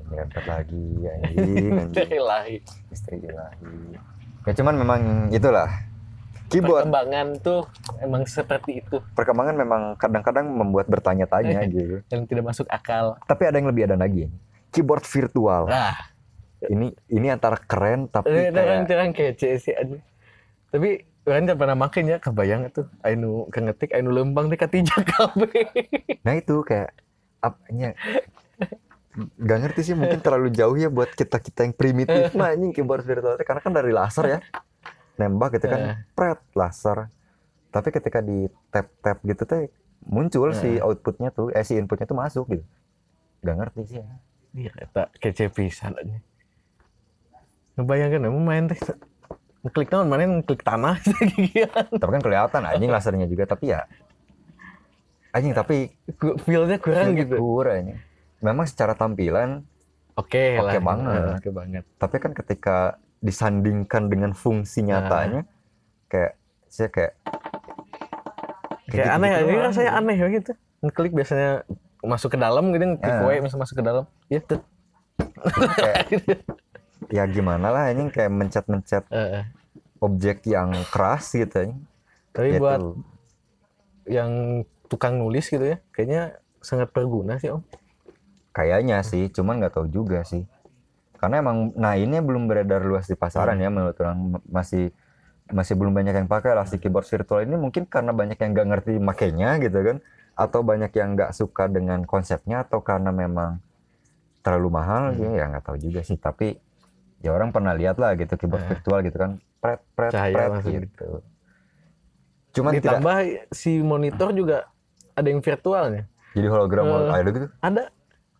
Nyerempet lagi anjing, anjing. Ilahi. Misteri ilahi. Ya cuman memang itulah. Keyboard perkembangan tuh emang seperti itu perkembangan memang kadang-kadang membuat bertanya-tanya gitu. yang tidak masuk akal Tapi ada yang lebih ada lagi. Keyboard virtual. nah Ini ini antara keren tapi eh, kayak terang kece sih anjing. tapi orang tidak pernah makan ya kebayang tuh anu kengetik anu lembang teh katijak kabeh Nah itu kayak apanya Gak ngerti sih mungkin terlalu jauh ya buat kita kita yang primitif mah anjing keyboard virtual karena kan dari laser ya nembak gitu Eh. kan pret laser tapi ketika di tap tap gitu teh muncul si outputnya tuh eh si inputnya tuh masuk gitu gak ngerti sih Iya, eta kece pisan aja. Ngebayangkan emang main teh ngeklik naon mana ngeklik tanah gitu. tapi kan kelihatan anjing lasernya juga tapi ya anjing tapi Feel-nya kurang feel-nya gitu. kurang memang secara tampilan Oke Oke lah. banget. Oke banget. tapi kan ketika disandingkan dengan fungsi Nah. nyatanya kayak saya kayak Kayak aneh aja doang. rasanya aneh ya gitu. Ngeklik biasanya masuk ke dalam gitu ngeklik Ah. W bisa masuk ke dalam. Ya tuh. kayak ya gimana lah anjing kayak mencet-mencet Eh, eh. objek yang keras gitu anjing. Tapi Gitu. buat yang tukang nulis gitu ya, kayaknya sangat berguna sih om. Kayaknya sih, cuman nggak tahu juga sih. Karena emang, nah ini belum beredar luas di pasaran ya menurut orang masih masih belum banyak yang pakai lah si keyboard virtual ini mungkin karena banyak yang nggak ngerti makainya gitu kan, atau banyak yang nggak suka dengan konsepnya atau karena memang terlalu mahal Hmm. ya ya nggak tahu juga sih. Tapi ya orang pernah lihat lah gitu keyboard Eh. virtual gitu kan, pret pret Cahaya pret langsung gitu. Cuman tidak Ditambah si monitor juga ada yang virtualnya. jadi hologram Eh. ada gitu. Ada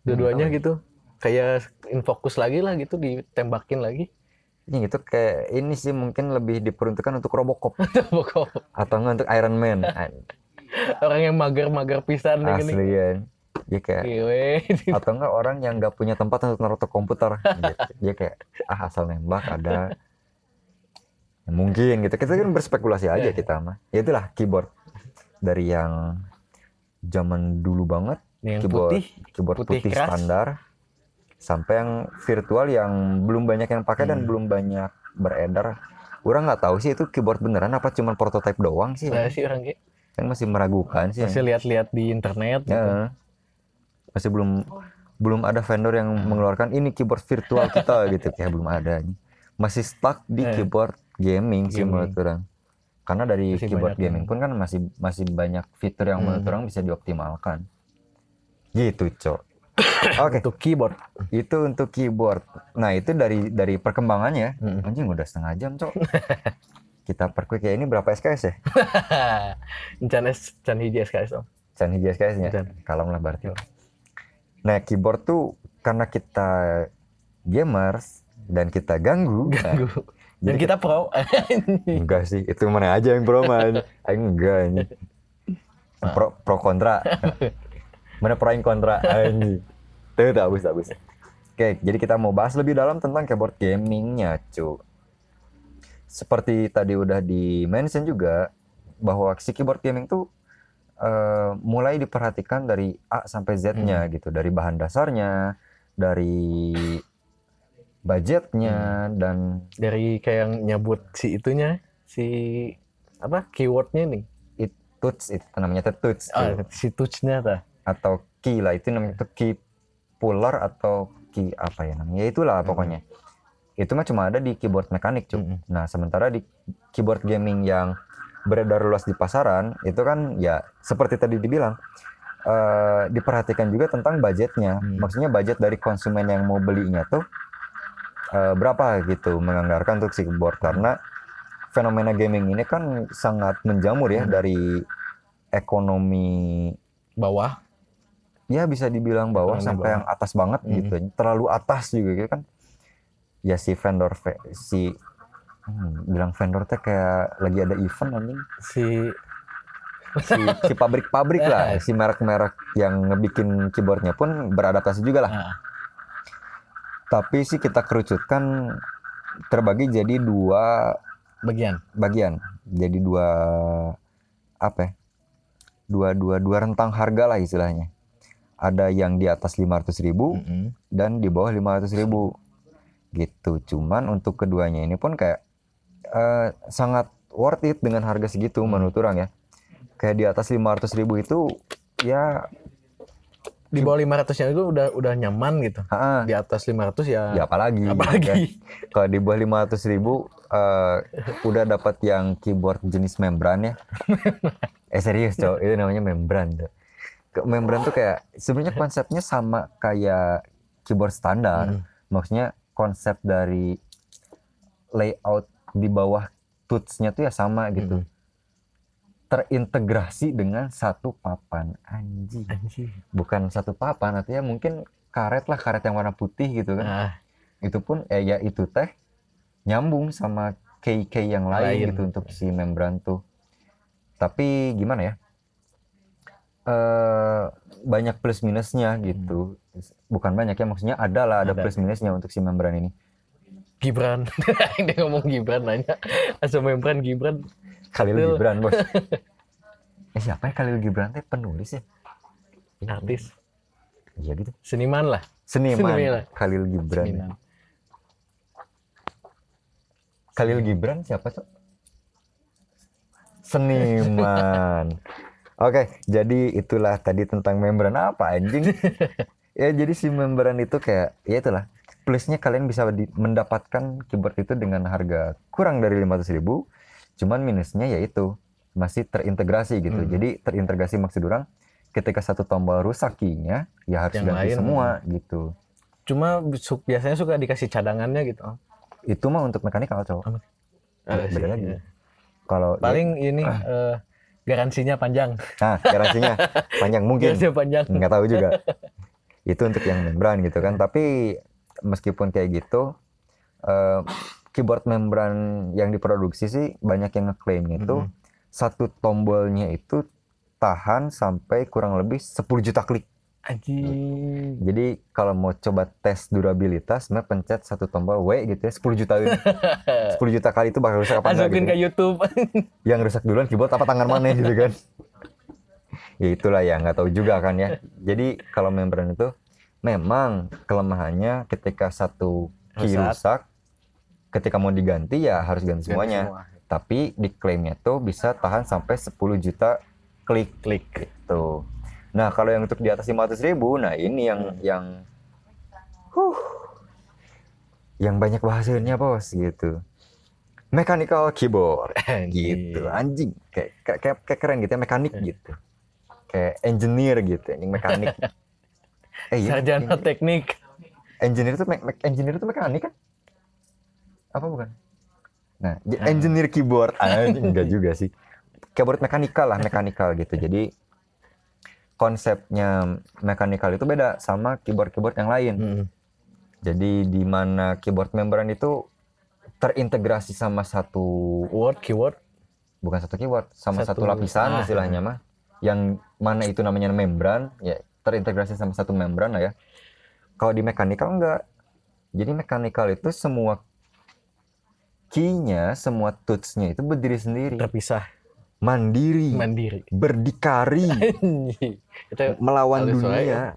dua-duanya gitu. Kayak infokus lagi lah gitu ditembakin lagi. Ini itu kayak ini sih mungkin lebih diperuntukkan untuk Robocop atau enggak untuk Iron Man. An- orang yang mager-mager pisan gini. Asli ya. Dia kayak Giwe. atau enggak orang yang nggak punya tempat untuk naruh komputer gitu. Dia kayak ah asal nembak ada Ya, mungkin gitu. Kita kan berspekulasi aja kita mah. Ya itulah keyboard dari yang zaman dulu banget yang keyboard putih. keyboard putih putih, keras. standar sampai yang virtual yang belum banyak yang pakai dan Hmm. belum banyak beredar. Orang nggak tahu sih itu keyboard beneran apa cuma prototipe doang sih. Nah sih orang kayak Kan masih meragukan sih. masih lihat-lihat di internet gitu. Ya. Masih belum belum ada vendor yang mengeluarkan ini keyboard virtual kita gitu kayak belum ada nih. Masih stuck di keyboard gaming sih menurut orang. Karena dari Masih keyboard gaming pun kan masih masih banyak fitur yang menurut Hmm. orang bisa dioptimalkan. Gitu, Cok. Oke, Untuk keyboard. itu untuk keyboard. Nah, itu dari dari perkembangannya. Mm. Anjing udah setengah jam, Cok. Kita perquick ya ini berapa SKS ya? Es, can hiji SKS om. Can hiji SKS-nya. Can. Kalem lah berarti. Nah, keyboard tuh karena kita gamers dan kita ganggu. nah, Ganggu. Dan jadi kita pro. enggak sih, itu mana aja yang pro man. Enggak ini. Pro pro kontra. Mana pro yang kontra anjing. Tuh, tuh, abis, abis. Oke, jadi kita mau bahas lebih dalam tentang keyboard gamingnya, cu. Seperti tadi udah di mention juga bahwa si keyboard gaming tuh eh, mulai diperhatikan dari A sampai Z-nya gitu, dari bahan dasarnya, dari budgetnya dan Dari kayak yang nyabut si itunya, si apa keywordnya nih. it touch itu namanya touch Ah, tuh. si touch-nya ta. Atau key lah itu namanya tuh key puller atau key apa ya namanya ya itulah pokoknya itu mah cuma ada di keyboard mekanik cuy Mm-mm. nah sementara di keyboard gaming yang beredar luas di pasaran itu kan ya seperti tadi dibilang eh, diperhatikan juga tentang budgetnya Hmm. maksudnya budget dari konsumen yang mau belinya tuh eh, berapa gitu menganggarkan untuk si keyboard karena fenomena gaming ini kan sangat menjamur ya Hmm. dari ekonomi Bawah. Ya bisa dibilang bawah Ekonomi sampai bawah. yang atas banget Mhm. gitu. Terlalu atas juga gitu kan. Ya si vendor ve- si hmm, bilang vendor teh kayak lagi ada event anjing. Si si si pabrik-pabrik lah. Si merek-merek yang ngebikin keyboardnya pun beradaptasi juga lah. Nah, tapi sih kita kerucutkan terbagi jadi dua bagian. bagian. Jadi dua apa ya? Dua dua dua rentang harga lah istilahnya ada yang di atas 500.000 ribu Mm-mm. dan di bawah 500 ribu gitu cuman untuk keduanya ini pun kayak eh, sangat worth it dengan harga segitu menurut orang ya kayak di atas 500 ribu itu ya Di bawah 500-nya itu udah udah nyaman gitu. ah, Di atas 500 ya, ya apalagi gitu kan. apalagi. kalau di bawah 500 ribu eh, udah dapat yang keyboard jenis membran ya eh serius cowok itu namanya membran tuh membran tuh kayak sebenarnya konsepnya sama kayak keyboard standar Hmm. maksudnya konsep dari layout di bawah touch-nya tuh ya sama gitu Mm. terintegrasi dengan satu papan anjing. Anjing. Bukan satu papan, artinya mungkin karet lah, karet yang warna putih gitu kan. Nah, Itu pun eh ya itu teh nyambung sama key-key yang lain, Lain. gitu untuk si membran tuh. Tapi gimana ya? Eh banyak plus minusnya gitu. Bukan banyak ya, maksudnya ada lah, ada Ada. plus minusnya untuk si membran ini. Gibran. Dia ngomong Gibran nanya. Asal membran Gibran. Khalil Betul. Gibran, Bos. eh siapa ya Khalil Gibran teh penulis ya? Artis. Iya gitu. Seniman lah. Seniman, Seniman. Khalil Gibran. Seniman. Khalil Gibran siapa tuh? Seniman. Oke, jadi itulah tadi tentang membran apa anjing? ya jadi si membran itu kayak ya itulah plusnya kalian bisa di- mendapatkan keyboard itu dengan harga kurang dari 500.000 ribu cuman minusnya yaitu masih terintegrasi gitu Hmm. jadi terintegrasi maksud orang ketika satu tombol rusak key-nya ya harus Yang ganti semua gitu Cuma biasanya suka dikasih cadangannya gitu. itu mah untuk mekanikal cowok Ada beda sih, lagi ya. kalau Paling ini eh, garansinya panjang. nah garansinya panjang mungkin Garansinya panjang. nggak tahu juga itu untuk yang membran gitu kan tapi meskipun kayak gitu eh, keyboard membran yang diproduksi sih banyak yang ngeklaimnya itu Mhm. satu tombolnya itu tahan sampai kurang lebih 10 juta klik Anjing. jadi kalau mau coba tes durabilitas mah pencet satu tombol W gitu ya 10 juta 10 juta kali itu bakal rusak apa enggak gitu ke YouTube. yang rusak duluan keyboard apa tangan mana gitu kan ya itulah ya nggak tahu juga kan ya jadi kalau membran itu memang kelemahannya ketika satu key Rusak. rusak ketika mau diganti ya harus ganti semuanya Semua. tapi diklaimnya tuh bisa tahan sampai 10 juta klik Klik. gitu nah kalau yang untuk di atas 500 ribu nah ini yang yang huh, yang banyak bahasanya bos gitu. Mechanical keyboard. Gitu anjing. kayak kayak, kayak, keren gitu ya mekanik gitu. Kayak engineer gitu anjing mekanik. Eh iya Sarjana ini- teknik. engineer itu me- me- engineer itu mekanik kan? Apa bukan? Nah Ah. engineer keyboard. Anjing enggak juga sih. Keyboard mekanikal lah mekanikal gitu. Jadi konsepnya mekanikal itu beda sama keyboard keyboard yang lain Hmm. jadi di mana keyboard membran itu terintegrasi sama satu Word, keyword. bukan satu keyboard sama satu, Satu- lapisan ah. istilahnya mah yang mana itu namanya membran ya terintegrasi sama satu membran lah ya kalau di mechanical enggak jadi mechanical itu semua key-nya semua tools-nya itu berdiri sendiri Terpisah. Mandiri. Mandiri. berdikari. Itu melawan dunia.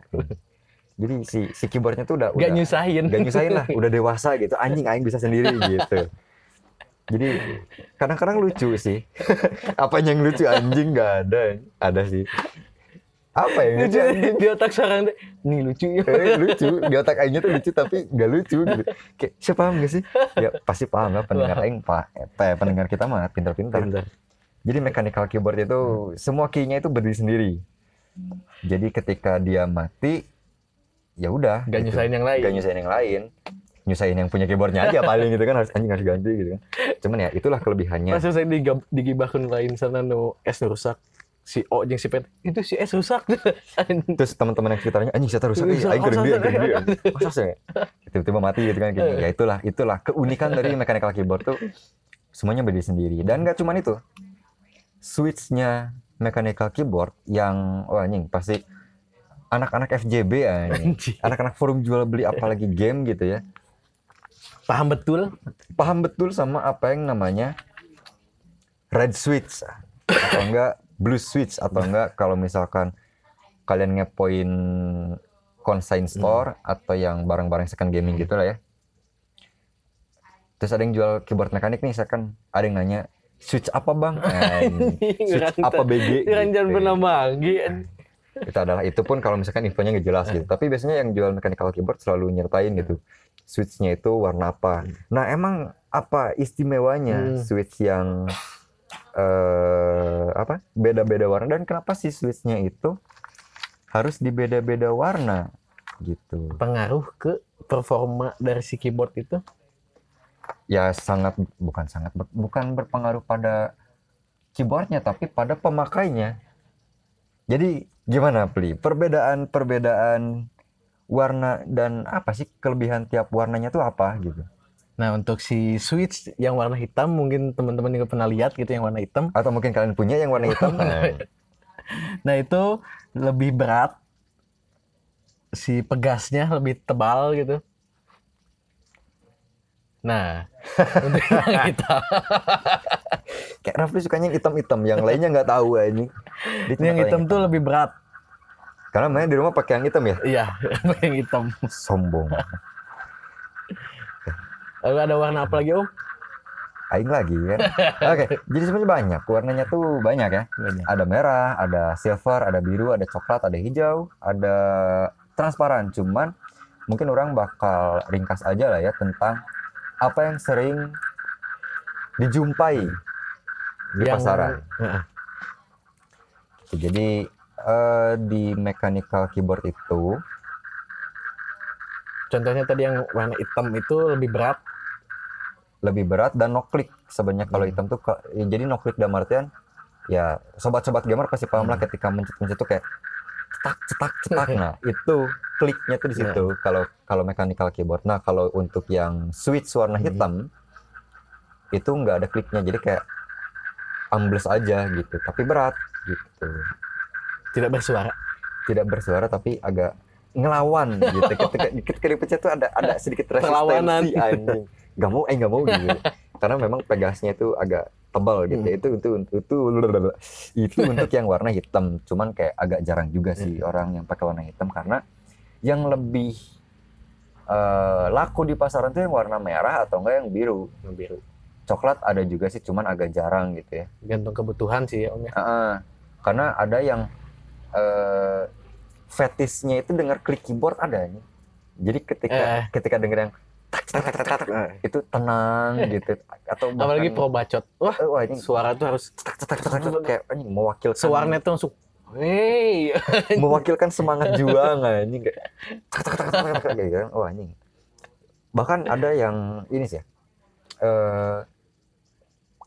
jadi si si keyboardnya tuh udah gak udah nyusahin. gak nyusahin lah. Udah dewasa gitu. Anjing aing bisa sendiri gitu. Jadi kadang-kadang lucu sih. Apa yang lucu? Anjing nggak ada. Ada sih. Apa yang lucu anjing di otak sekarang deh. Nih lucu ya. Eh, lucu. Di otak aingnya tuh lucu tapi nggak lucu gitu. Kayak siapa paham gak sih? Ya pasti paham lah pendengar aing pak. Eh, pendengar kita mah pintar-pintar. Bentar. Jadi mechanical keyboard itu semua key-nya itu berdiri sendiri jadi ketika dia mati ya udah Gak gitu. nyusahin yang lain. Gak nyusahin yang lain nyusahin yang punya keyboardnya aja paling gitu kan harus anjing harus ganti gitu kan cuman ya itulah kelebihannya Masa saya digab- digibahkan lain sana no S rusak. Si O jeung si Pet itu si S rusak. terus teman-teman yang sekitarnya anjing saya rusak ya aing kereng dia masa sih tiba-tiba mati gitu kan kayak gitu. ya itulah itulah keunikan dari mechanical keyboard tuh semuanya berdiri sendiri dan gak cuman itu switchnya mechanical keyboard yang wah anjing pasti anak-anak FJB anjing anak-anak forum jual beli apalagi game gitu ya Paham betul? paham betul sama apa yang namanya red switch atau enggak blue switch atau enggak kalau misalkan kalian ngepoin consign store atau yang barang-barang second gaming gitu lah ya. Terus ada yang jual keyboard mekanik nih, second ada yang nanya switch apa bang? Switch apa BG? Ranjan Gitu. pernah manggi. itu adalah itu pun kalau misalkan infonya nggak jelas gitu tapi biasanya yang jual mechanical keyboard selalu nyertain gitu switchnya itu warna apa nah emang apa istimewanya Hmm. switch yang eh apa beda-beda warna dan kenapa sih switchnya itu harus di beda-beda warna gitu Pengaruh ke performa dari si keyboard itu? Ya sangat bukan sangat ber- bukan berpengaruh pada keyboardnya tapi pada pemakainya. Jadi gimana Pli? Perbedaan-perbedaan warna dan apa sih kelebihan tiap warnanya tuh apa gitu? Nah, untuk si Switch yang warna hitam mungkin teman-teman juga pernah lihat gitu yang warna hitam. Atau mungkin kalian punya yang warna hitam? Nah, Nah, itu lebih berat. Si pegasnya lebih tebal gitu. Nah, untuk yang hitam, kayak Rafli sukanya yang hitam-hitam, yang lainnya nggak tahu ini. Dia cuma yang tahu hitam tuh lebih berat. Karena main di rumah pakai yang hitam ya. Iya, yang hitam. Sombong. Lalu ada warna apa lagi, Om? Aing lagi kan. Oke, jadi sebenarnya banyak. Warnanya tuh banyak ya. Banyak. Ada merah, ada silver, ada biru, ada coklat, ada hijau, ada transparan. Cuman mungkin orang bakal ringkas aja lah ya tentang apa yang sering dijumpai di Yang- pasaran. Heeh. Jadi eh, di mechanical keyboard itu Contohnya tadi yang warna hitam itu lebih berat. lebih berat dan no click sebenarnya kalau Hmm. hitam tuh ya, jadi no click dalam artian ya sobat-sobat gamer pasti paham lah Hmm. ketika mencet-mencet tuh kayak cetak cetak cetak. Nah itu kliknya tuh di situ. Kalau kalau mechanical keyboard. Nah kalau untuk yang switch warna Hmm. hitam itu nggak ada kliknya. Jadi kayak ambles aja gitu. Tapi berat gitu. Tidak bersuara. tidak bersuara tapi agak ngelawan gitu. Ketika ketika dipencet tuh ada ada sedikit resistensi anjing nggak mau eh nggak mau gitu karena memang pegasnya itu agak tebal gitu Hmm. itu itu itu itu untuk yang warna hitam cuman kayak agak jarang juga sih orang yang pakai warna hitam karena yang lebih eh, laku di pasaran tuh yang warna merah atau enggak yang biru Yang biru. coklat ada juga sih cuman agak jarang gitu ya Gantung kebutuhan sih, Om ya. Heeh. karena ada yang eh fetishnya itu dengar klik keyboard ada. Jadi ketika Eh. ketika denger yang tak, tak, tak, tak, tak, tak, itu tenang gitu atau Apalagi bahkan, pro bacot. Wah, eh, wah ini suara tuh harus tak, tak, tak, tak, tak, kayak ini mewakilkan suaranya tuh langsung Hey, mewakilkan semangat juang ini kayak tak, tak, tak, tak, tak, tak, gitu kan. Wah ini bahkan ada yang ini sih ya eh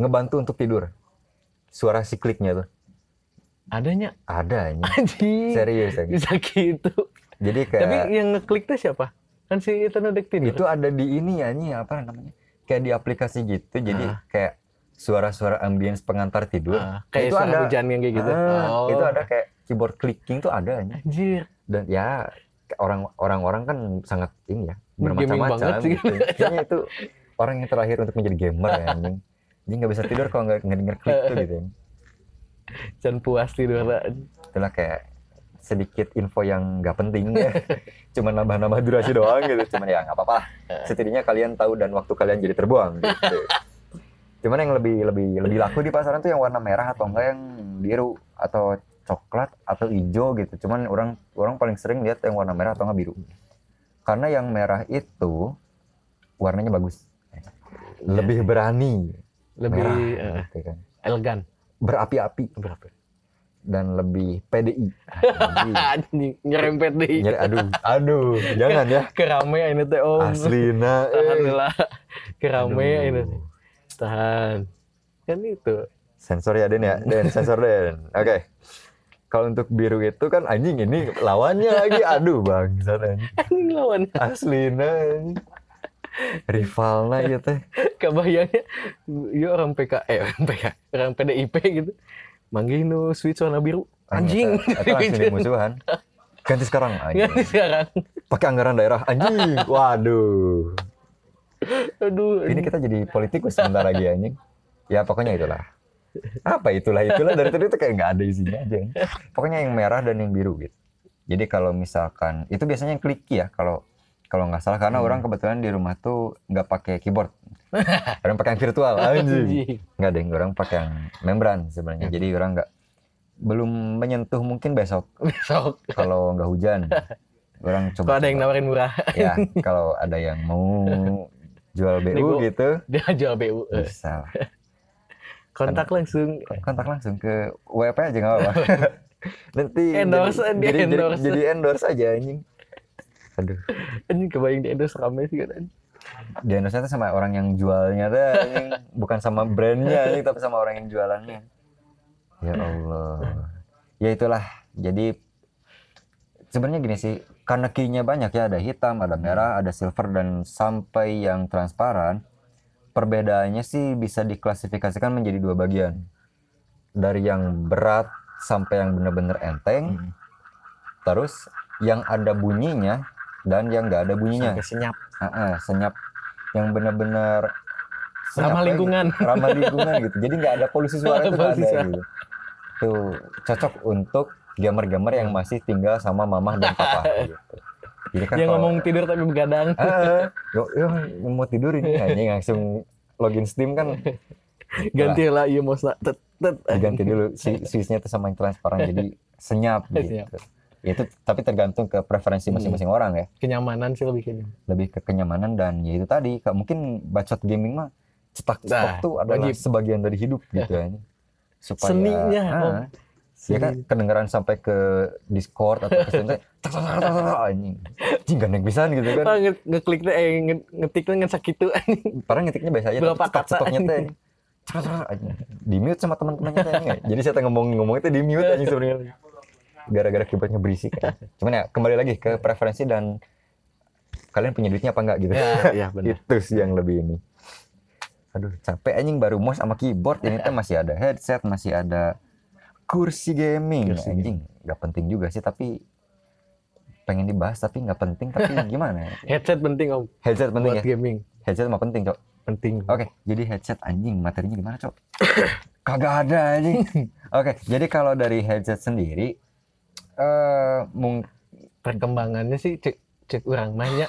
ngebantu untuk tidur suara si kliknya tuh adanya ada ini anjing. serius ya Bisa gitu. jadi kayak Tapi yang ngeklik tuh siapa? Kan si Ethan itu ada di ini ya ini apa namanya kayak di aplikasi gitu jadi Ah. kayak suara-suara ambience pengantar tidur Ah, kayak itu ada hujan yang kayak gitu. Ah, Oh. itu ada kayak keyboard clicking tuh ada Anjir. dan ya orang orang-orang kan sangat ini ya bermacam-macam gitu. kayaknya itu orang yang terlahir untuk menjadi gamer ya anjing jadi nggak bisa tidur kalau nggak denger klik tuh gitu Dan puas tidur lah. itulah kayak sedikit info yang nggak penting ya. cuman nambah-nambah durasi doang gitu. Cuman ya nggak apa-apa setidaknya kalian tahu dan waktu kalian jadi terbuang gitu. Cuman yang lebih lebih lebih laku di pasaran tuh yang warna merah atau enggak yang biru atau coklat atau hijau gitu. Cuman orang orang paling sering lihat yang warna merah atau enggak biru. Karena yang merah itu warnanya bagus. Lebih berani. Lebih merah eh, gitu kan. elegan. berapi-api. Berapa? Dan lebih PDI nyerempet deh. nyari- aduh aduh jangan ya Kerame ini teh Om. Aslina. Alhamdulillah. Kerame ini. Tahan. Kan itu. Sensor ya Den ya, Den sensor Den. Oke. Kalau untuk biru itu kan anjing ini lawannya lagi. Aduh bangsat anjing. Anjing lawan. Aslina anjing. Rivalna ya teh. Kebayangnya ya orang PK eh orang PK, orang PDIP gitu. Manggih nu switch warna biru. Anjing. Itu langsung musuhan. Ganti sekarang anjing. Ganti sekarang. Pakai anggaran daerah anjing. Waduh. Aduh. Ini kita jadi politikus sebentar lagi anjing. Ya pokoknya itulah. Apa itulah itulah dari tadi itu kayak nggak ada isinya aja. Pokoknya yang merah dan yang biru gitu. Jadi kalau misalkan itu biasanya yang kliki ya kalau kalau nggak salah karena Hmm. orang kebetulan di rumah tuh nggak pakai keyboard. orang pakai yang virtual anjing. Nggak deh, orang pakai yang membran sebenarnya. Jadi orang nggak belum menyentuh mungkin besok Besok. kalau nggak hujan. Orang coba. Kalau ada yang nawarin murah, ya kalau ada yang mau jual BU Nego. gitu dia jual BU. Bisa. Kontak langsung. kontak langsung ke WP aja nggak apa-apa. Nanti Endorse, jadi, jadi, jadi- endorse. Jadi, endorse aja anjing. Aduh, Anjing kebayang di endorse rame sih kan. di endorse tuh sama orang yang jualnya tuh bukan sama brandnya anjing, tapi sama orang yang jualannya. Ya Allah. Ya itulah. Jadi sebenarnya gini sih, karena keynya banyak ya, ada hitam, ada merah, ada silver dan sampai yang transparan. Perbedaannya sih bisa diklasifikasikan menjadi dua bagian. Dari yang berat sampai yang benar-benar enteng, Hmm. terus yang ada bunyinya dan yang nggak ada bunyinya. Sampai senyap. Ah, ah, senyap yang benar-benar Ramah lingkungan. gitu. ramah lingkungan gitu jadi nggak ada polusi suara itu Polusi ada suara. gitu tuh cocok untuk gamer-gamer yang masih tinggal sama mamah dan papa gitu jadi kan Dia kalau- ngomong tidur tapi begadang. ah, yo, yo, mau tidur ini anjing langsung login Steam kan Ganti lah iya mau sa- tet tet. diganti dulu si switchnya tuh sama yang transparan jadi senyap gitu Senyap. Itu tapi tergantung ke preferensi masing-masing orang ya Kenyamanan sih lebih kayaknya. lebih ke kenyamanan dan ya itu tadi Kak, mungkin bacot gaming mah cetak cetak Nah, tuh adalah wajib. sebagian dari hidup gitu ya supaya Seninya, ah, Om. ya kan kedengeran sampai ke Discord atau ke Steam teh, anjing anjing gandeng pisan gitu kan Ah, nge- ngeklik deh, eh, nge- ngetiknya ngesak gitu. padahal ngetiknya biasa aja Berapa kata? cetoknya teh anjing. di mute sama teman-temannya teh anjing. jadi saya teh ngomong ngomong itu di mute anjing sebenarnya gara-gara keyboardnya berisik. Kan. cuman ya kembali lagi ke preferensi dan kalian punya duitnya apa enggak gitu. Ya, iya benar. itu sih yang lebih ini. Aduh capek anjing baru mouse sama keyboard. Ini tuh masih ada headset masih ada kursi gaming. Kursi anjing nggak penting juga sih tapi pengen dibahas tapi nggak penting. Tapi gimana ya? Headset penting om. Headset penting buat ya? gaming. headset mah penting cok. Penting. oke jadi headset anjing materinya gimana cok? Kagak ada anjing. Oke jadi kalau dari headset sendiri mung Perkembangannya sih cek cek orang mahnya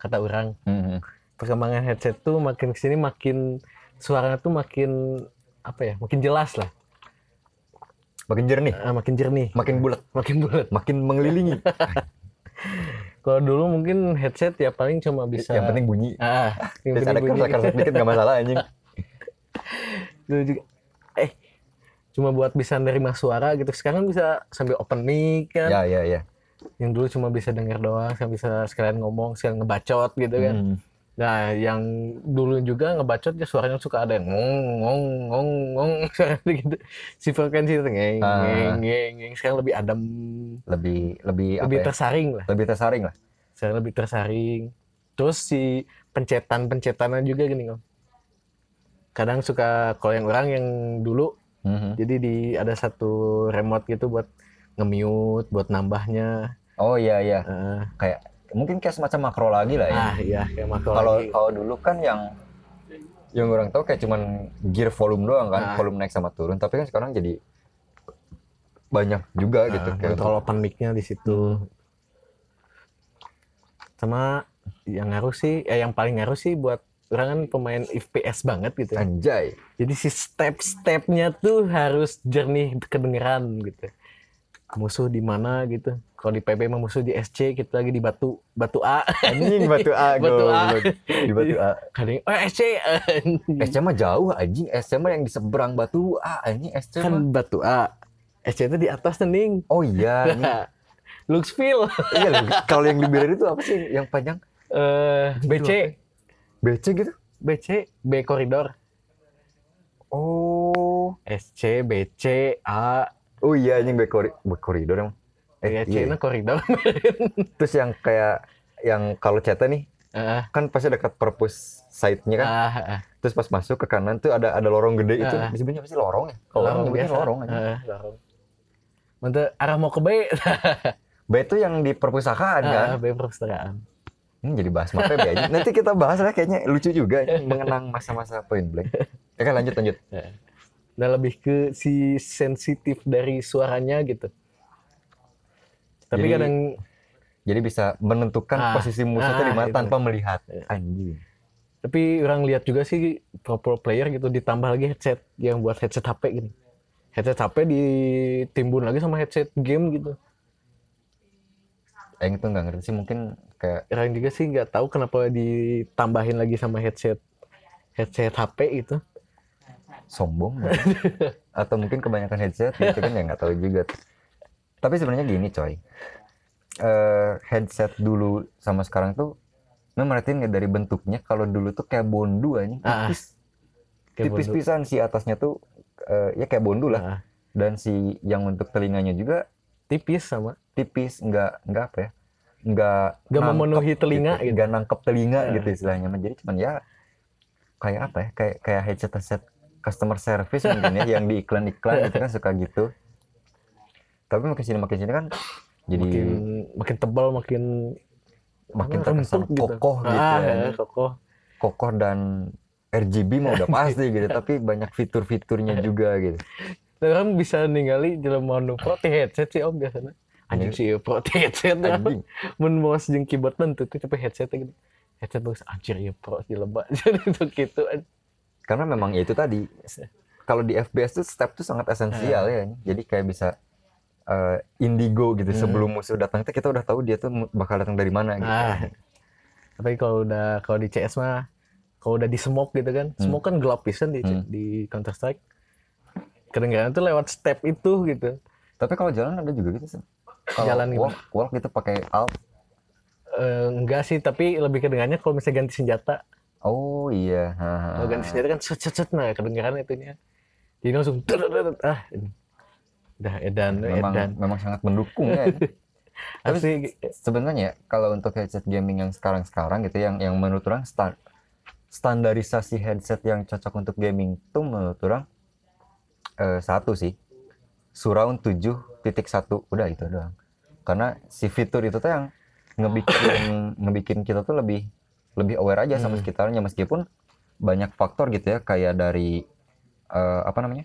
kata orang Mhm. perkembangan headset tuh makin ke sini makin suaranya tuh makin apa ya makin jelas lah. Makin jernih. Ah, makin jernih. Makin bulat. Makin bulat. Makin mengelilingi. Kalau dulu mungkin headset ya paling cuma bisa yang penting bunyi. Ah yang penting bunyi. kerasa dikit nggak masalah anjing. Dulu juga cuma buat bisa nerima suara gitu. Sekarang bisa sambil open mic kan. Ya ya ya. Yang dulu cuma bisa denger doang sekarang bisa sekalian ngomong sekalian ngebacot gitu kan. Hmm. nah yang dulu juga ngebacot ya suaranya suka ada yang ngong ngong ngong ngong suara gitu. Si frekuensi itu ngeng Ah. ngeng ngeng ngeng. Sekarang lebih adem. Lebih lebih apa lebih ya? tersaring lah. Lebih tersaring lah. Sekarang lebih tersaring. Terus si pencetan pencetannya juga gini om. Kadang suka kalau yang orang yang dulu Mhm. jadi di ada satu remote gitu buat nge-mute buat nambahnya oh iya iya Eh, kayak mungkin kayak semacam makro lagi lah ya ah iya kayak makro kalau lagi. kalau dulu kan yang yang orang tahu kayak cuman gear volume doang kan Ah. volume naik sama turun tapi kan sekarang jadi banyak juga gitu Nah, kayak open mic-nya di situ. Sama yang ngaruh sih, eh yang paling ngaruh sih buat orang kan pemain FPS banget gitu. ya. anjay Jadi si step-stepnya tuh harus jernih kedengeran gitu. Musuh di mana gitu. Kalau di PB mah musuh di SC, kita lagi di batu batu A. anjing batu A Batu A. di batu A Kadang oh SC SC mah jauh anjing SC mah yang di seberang batu A anjing SC mah kan batu A. SC itu di atas tening. oh iya anjing. Luxville. iya kalau yang di itu apa sih yang panjang Eh BC, BC gitu BC, B koridor. oh SC, BC, A, oh iya anjing back, kori back koridor emang eh, C iya. na koridor. terus yang kayak yang kalau chatnya nih Ah, kan pasti dekat perpus site-nya kan ah, ah. terus pas masuk ke kanan tuh ada ada lorong gede itu Ah. disebutnya apa sih lorong ya kalau orang nyebutnya lorong aja Ah, lorong. Mantap, arah mau ke B. B itu yang di perpustakaan kan Ah, B perpustakaan. Ini jadi bahas mapnya B aja nanti kita bahas lah kayaknya lucu juga mengenang masa-masa point blank ya kan lanjut lanjut Dan lebih ke si sensitif dari suaranya gitu. Tapi Jadi, kadang jadi bisa menentukan Ah, posisi musuh ah, di mana itu. tanpa melihat Iya. anjing tapi orang lihat juga sih pro pro player gitu ditambah lagi headset yang buat headset HP gitu. Headset HP ditimbun lagi sama headset game gitu. yang itu nggak ngerti sih mungkin kayak Orang juga sih nggak tahu kenapa ditambahin lagi sama headset headset HP gitu. sombong nggak? atau mungkin kebanyakan headset gitu kan ya nggak tahu juga. Tapi sebenarnya gini coy. Eh, headset dulu sama sekarang tuh memang merhatiin nggak dari bentuknya? Kalau dulu tuh kayak bondu aja Ah, tipis. Kayak tipis bondu. pisan si atasnya tuh eh, ya kayak bondu lah. Ah, dan si yang untuk telinganya juga tipis sama. tipis nggak nggak apa ya nggak Nggak memenuhi telinga gitu. nggak nangkep telinga Ya. gitu istilahnya jadi cuman ya kayak apa ya kayak kayak headset headset customer service mungkin ya yang di iklan iklan gitu kan suka gitu tapi makin sini makin sini kan jadi makin makin tebal makin makin terkesan gitu. kokoh gitu ah, ya. ya, kokoh kokoh dan RGB mah udah pasti gitu tapi banyak fitur-fiturnya juga gitu Dan orang bisa ningali jelema mau nu ti headset sih om biasanya anjing sih ieu pro headset anjing. Mun mouse jeung keyboard tentu tuh tapi headset gitu. Headset bagus. Anjir ya pro di lebak jadi itu gitu karena memang ya itu tadi kalau di FBS tuh step tuh sangat esensial ya. Jadi kayak bisa eh, indigo gitu Hmm. sebelum musuh datang tuh kita udah tahu dia tuh bakal datang dari mana gitu. Ah. Tapi kalau udah kalau di CS mah kalau udah di smoke gitu kan smoke kan gelap pisan di Hmm. di Counter Strike. Kadang-kadang tuh lewat step itu gitu. Tapi kalau jalan ada juga gitu sih Kalau Jalan gimana? walk, walk gitu pakai alt? Eh, enggak sih tapi lebih kedengarannya kalau misalnya ganti senjata. Oh iya. Kalau ganti senjata kan set set set nah kedengaran itunya. Jadi langsung ah udah edan memang edan. memang sangat mendukung ya. Asli. sebenarnya kalau untuk headset gaming yang sekarang-sekarang gitu yang yang menurut orang sta- standarisasi headset yang cocok untuk gaming tuh menurut orang eh, satu sih. Surround 7.1 udah itu doang. Karena si fitur itu tuh yang ngebikin ngebikin kita tuh lebih lebih aware aja sama Hmm. sekitarnya. Meskipun banyak faktor gitu ya kayak dari eh, apa namanya?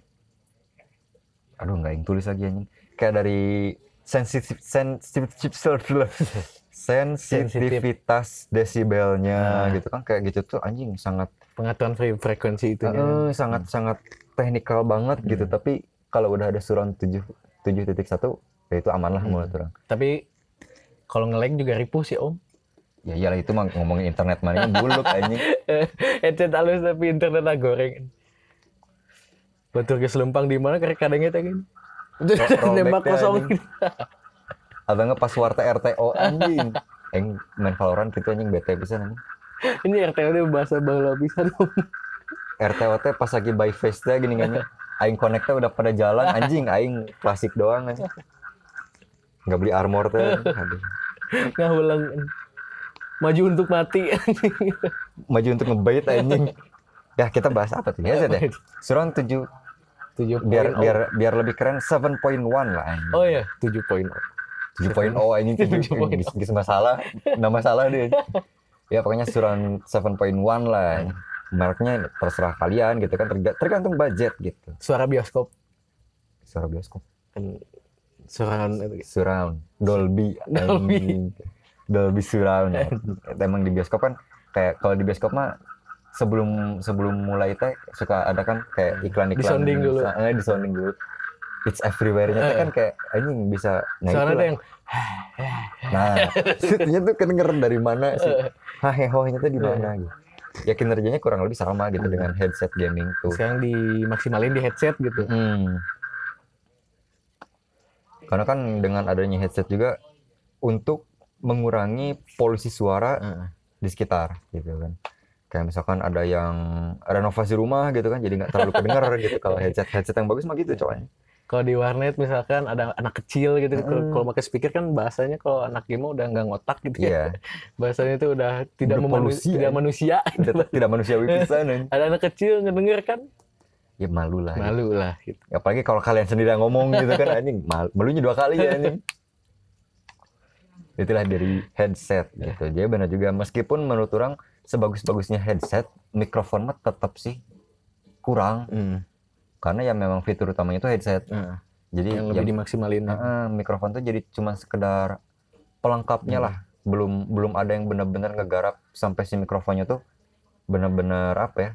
Aduh nggak yang tulis lagi anjing. Kayak dari sensitif sensitif sensitivitas desibelnya Ah. gitu kan. Kayak gitu tuh anjing sangat pengaturan fre- frekuensi itunya. Eh, sangat sangat teknikal banget gitu. Hmm. tapi kalau udah ada surround 7 7.1 ya itu aman lah Hmm. menurut orang. Tapi kalau nge-lag juga ripuh sih om. Ya iyalah itu mah ngomongin internet mana buluk anjing. Headset halus tapi internet lah goreng. Batur ke selempang di mana karek kadangnya teh gini rollback nembak kosong. atau nggak password RTO anjing. Aing main Valorant gitu anjing bete bisa anjing. Ini RTO dia bahasa bahasa bisa dong RTO teh pas lagi by face teh gini kan aing connect teh udah pada jalan anjing aing klasik doang anjing. Nggak beli armor teh nggak ulang maju untuk mati. Maju untuk ngebait anjing. Ya kita bahas apa tuh ya? Deh surround 7 tujuh biar poin, oh. biar biar lebih keren 7.1 lah anjing. Oh ya tujuh poin 7.0 anjing 7 7.0. bisa bisa masalah nama masalah deh ya pokoknya surround 7.1 lah mereknya terserah kalian gitu kan terga- tergantung budget gitu. Suara bioskop. Suara bioskop. Kan itu. Surround. Dolby. Dolby. Dolby surround. Emang di bioskop kan kayak kalau di bioskop mah sebelum sebelum mulai teh suka ada kan kayak iklan-iklan. Disounding dulu. eh, disounding dulu. It's everywhere-nya teh Eh. kan kayak anjing bisa nah suara ada yang nah itunya tuh kedenger dari mana sih? Hahehonya tuh di mana gitu ya kinerjanya kurang lebih sama gitu dengan headset gaming tuh sekarang dimaksimalin di headset gitu Hmm. Karena kan dengan adanya headset juga untuk mengurangi polusi suara Heeh. di sekitar gitu kan. Kayak misalkan ada yang renovasi rumah gitu kan, jadi nggak terlalu kedengar gitu. Kalau headset headset yang bagus mah gitu coy. Kalau di warnet misalkan ada anak kecil gitu kalau Mm. kalau pakai speaker kan bahasanya kalau anak game udah nggak ngotak gitu ya Iya, bahasanya itu udah tidak memanu- Berpolusi, tidak ya. manusia tidak, tidak manusiawi pisan. ada anak kecil ngedenger kan Ya malu lah. gitu. malu lah gitu Apalagi kalau kalian sendiri ngomong gitu kan anjing, mal, malunya dua kali ya anjing. Itulah dari headset gitu. Jadi benar juga meskipun menurut orang sebagus-bagusnya headset, mikrofon mah tetap sih kurang Hmm. Karena ya memang fitur utamanya itu headset. Heeh. Jadi yang lebih yang- dimaksimalin Heeh, mikrofon tuh jadi cuma sekedar pelengkapnya Hmm. lah. Belum belum ada yang benar-benar ngegarap sampai si mikrofonnya tuh benar-benar apa ya?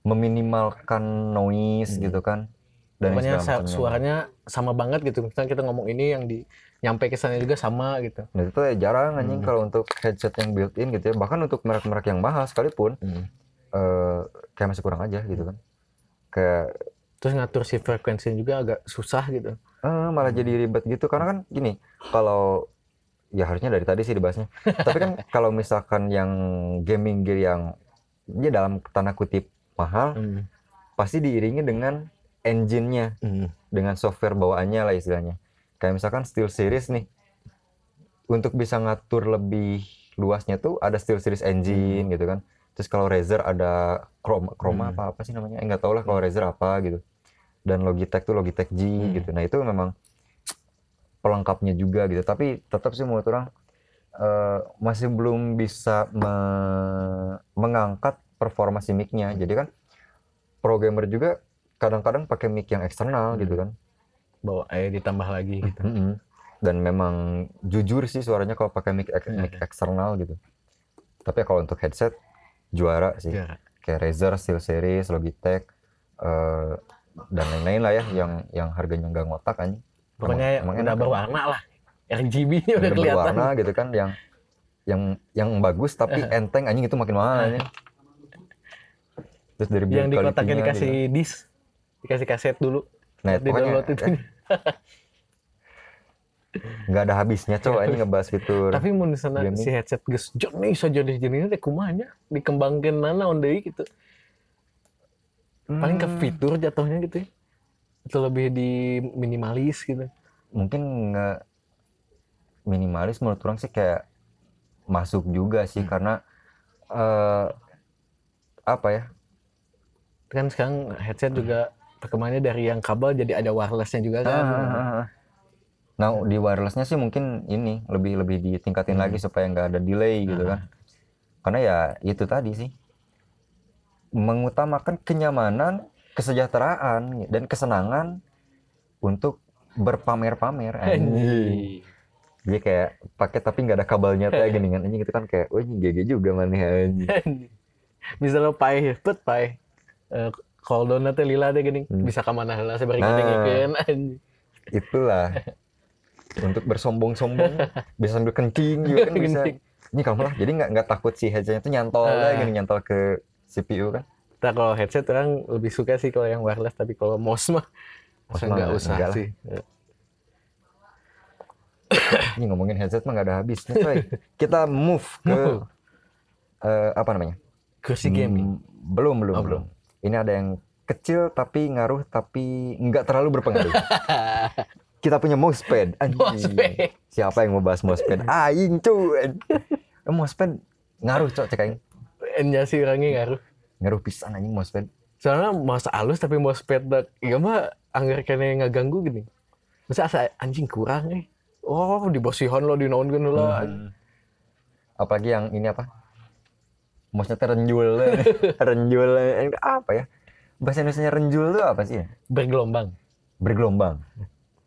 meminimalkan noise Hmm. gitu kan. Dan macamnya. suaranya sama banget gitu misalnya kita ngomong ini yang di nyampe ke sana juga sama gitu Nah, itu ya jarang anjing Hmm. kalau untuk headset yang built-in gitu ya. Bahkan untuk merek-merek yang mahal sekalipun eh kayak masih kurang aja gitu kan. Kayak terus ngatur si frekuensinya juga agak susah gitu eh, malah jadi ribet gitu karena kan gini, kalau ya harusnya dari tadi sih dibahasnya. Tapi kan kalau misalkan yang gaming gear yang ya dalam tanda kutip mahal Hmm. pasti diiringi dengan engine-nya Hmm. dengan software bawaannya lah istilahnya. Kayak misalkan Steel Series nih, untuk bisa ngatur lebih luasnya tuh ada Steel Series engine gitu kan. Terus kalau Razer ada Chroma, Chroma Hmm. apa apa sih namanya? Eh nggak tahu lah kalau Razer apa gitu. Dan Logitech tuh Logitech G Hmm. gitu. Nah itu memang pelengkapnya juga gitu. Tapi tetap sih menurut orang eh, masih belum bisa me- mengangkat performa si mic-nya. Jadi kan pro gamer juga kadang-kadang pakai mic yang eksternal gitu kan. Bawa eh ditambah lagi gitu. Mm-mm. Dan memang jujur sih suaranya kalau pakai mic, ek- mic eksternal gitu. Tapi kalau untuk headset juara sih. Ya. Kayak Razer, SteelSeries, Logitech eh, dan lain-lain lah ya yang yang harganya nggak ngotak kan. Pokoknya Emang- emang udah berwarna lah. RGB-nya udah Udah kelihatan. berwarna gitu kan yang yang yang bagus tapi enteng anjing itu makin mahal anjing. Terus dari Yang di kotaknya dikasih gitu. disk, dikasih kaset dulu. Nah, di pokoknya download itu. nggak ada habisnya cowok ini ngebahas fitur. Tapi mau sana si headset geus jenis saja jenis jenisnya deh kumanya dikembangkan nana on deui gitu. Paling ke Hmm, fitur jatuhnya gitu ya. Atau lebih di minimalis gitu. mungkin nggak minimalis menurut orang sih kayak masuk juga sih Hmm. karena eh apa ya Kan sekarang headset juga perkembangannya dari yang kabel jadi ada wirelessnya juga kan. Ah, nah di wirelessnya sih mungkin ini lebih lebih ditingkatin Hmm. lagi supaya nggak ada delay gitu kan karena ya itu tadi sih mengutamakan kenyamanan kesejahteraan dan kesenangan untuk berpamer-pamer. Jadi kayak pakai tapi nggak ada kabelnya kayak gini kan anjing itu kan kayak wah ini GG juga maneh anjing. Misalnya pai, pet pai. Eh, kalau donat teh lila teh gini, Hmm. bisa ke mana heula sabari Nah. anjing. Itulah untuk bersombong-sombong bisa sambil kencing juga kan bisa. Ini kamu lah jadi nggak nggak takut si headsetnya tuh nyantol Ah. lah gini nyantol ke CPU kan. Nah, kalau headset orang lebih suka sih kalau yang wireless, tapi kalau mouse mah Mouse nggak usah enggak lah. sih. Ini ngomongin headset mah nggak ada habisnya coy. Kita move ke Move. eh, apa namanya? Kursi gaming. Hmm, belum belum Oh, belum. Ini ada yang kecil tapi ngaruh tapi nggak terlalu berpengaruh. Kita punya mousepad. Mousepad. Siapa yang mau bahas mousepad? Aing cuy. Eh, mousepad ngaruh cok cek aing. Enya sih orangnya ngaruh. Ngaruh pisan anjing mousepad. Soalnya mouse halus tapi mousepad dak. Iya mah anggar kena ngaganggu gini. Masa asa anjing kurang nih. Oh, di bosihan lo di naon lah. Apalagi yang ini apa? Mouse-nya teh renjul. renjul eh, apa ya? Bahasa Indonesia renjul tuh apa sih ya? Bergelombang. Bergelombang.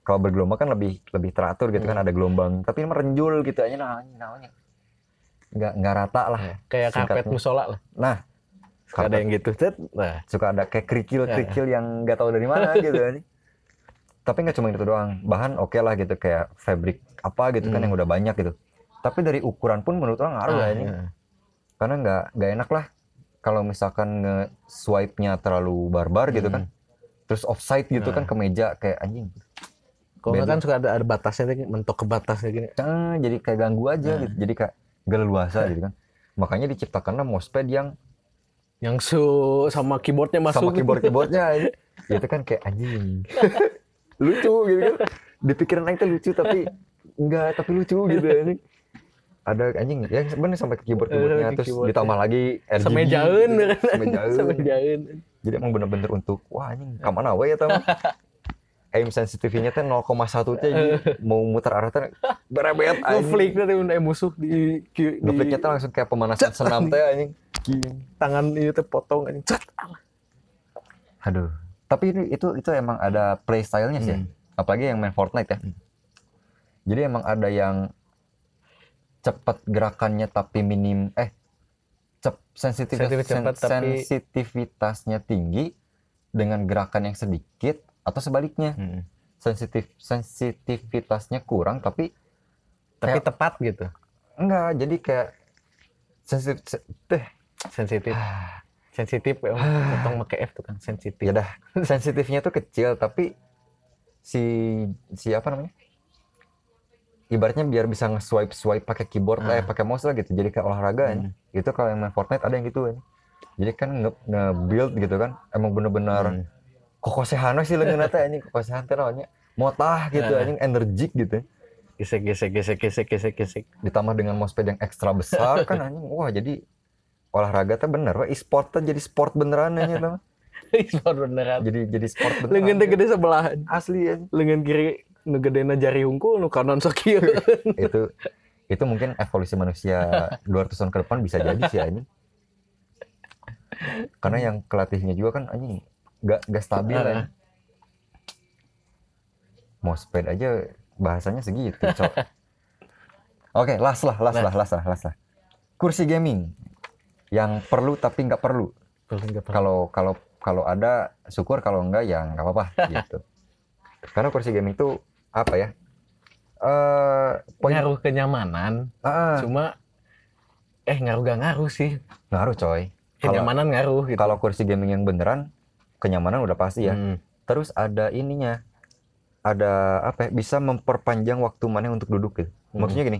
Kalau bergelombang kan lebih lebih teratur gitu kan ada gelombang. Tapi ini mah renjul gitu aja nah namanya. Nggak nggak rata lah. Kayak karpet musola lah. Nah, Suka ada yang gitu. Cet. Nah, suka ada kayak kerikil-kerikil yang nggak tahu dari mana gitu anjing. Tapi nggak cuma itu doang. Bahan oke lah gitu kayak fabric apa gitu kan Hmm. yang udah banyak gitu. Tapi dari ukuran pun menurut orang ngaruh ah, ya ini. iya. Karena nggak nggak enak lah kalau misalkan nge swipe-nya terlalu barbar gitu kan. Terus offside gitu Hmm. Nah. kan ke meja kayak anjing. Kalau nggak kan suka ada, ada batasnya, tuh, mentok ke batasnya gini. Ah, jadi kayak ganggu aja Nah. gitu. Jadi kayak gak leluasa gitu kan. Makanya diciptakanlah mousepad yang Yang su sama keyboardnya masuk. sama keyboard-keyboardnya aja. Itu kan kayak anjing. lucu gitu kan. Di pikiran aing lucu tapi enggak, tapi lucu gitu anjing. Ada anjing yang sebenarnya sampai ke keyboard-keyboardnya Eh, ke terus keyboardnya. ditambah lagi RGB. Semejaun. gitu kan. Jadi emang bener-bener untuk wah anjing kamana we ya tamu. Aim sensitivity-nya teh 0,1 teh jadi mau muter arah teh berebet anjing. Ngeflick nanti eh, musuh di, di, Ngeflicknya teh langsung kayak pemanasan senam teh anjing. tangan ini teh potong anjing. Cet. Aduh. Tapi itu itu, itu emang ada playstyle-nya sih. ya. Hmm. Apalagi yang main Fortnite ya. Jadi emang ada yang cepat gerakannya tapi minim eh cep, sensitivitas Sensitif cepat, sen- tapi- sensitivitasnya tinggi dengan gerakan yang sedikit atau sebaliknya. Hmm. Sensitif sensitivitasnya kurang tapi Tapi Kayak- tepat gitu. enggak jadi kayak sensitif se- teh Sensitif. Sensitif ya. Potong pakai F tuh kan sensitif. ya dah sensitifnya tuh kecil tapi si si apa namanya ibaratnya biar bisa nge-swipe swipe pakai keyboard lah, eh, Ah. pakai mouse lah gitu jadi kayak olahraga Hmm. ya. itu kalau yang main Fortnite ada yang gitu ya. jadi kan nge, build gitu kan emang bener-bener Hmm. Kokosehan sih leungeunna teh anjing kokosehan teh naonnya motah gitu anjing energik gitu Gesek gesek gesek gesek gesek gesek. ditambah dengan mousepad yang ekstra besar kan anjing wah jadi olahraga teh bener we e-sport teh jadi sport beneran anjing teh Sport beneran. jadi jadi sport Lengan teh beneran gede sebelahan. asli anjing. Lengan kiri nu gedena jari hungkul nu kanan sok itu itu mungkin evolusi manusia 200 tahun ke depan bisa jadi sih anjing karena yang kelatihnya juga kan anjing gak gak stabil Ah. anjing. mousepad aja bahasanya segitu cok. Oke las lah las Nah. lah las lah las lah. Kursi gaming. Yang perlu tapi nggak perlu. Kalau kalau kalau ada syukur. Kalau enggak ya nggak apa-apa gitu. Karena kursi gaming itu apa ya? Eh poin ngaruh kenyamanan, Ah, cuma eh ngaruh gak ngaruh sih. ngaruh coy. Kenyamanan ngaruh gitu. kalau kursi gaming yang beneran kenyamanan udah pasti ya Hmm. terus ada ininya ada apa ya, bisa memperpanjang waktu mana untuk duduk gitu Hmm. maksudnya gini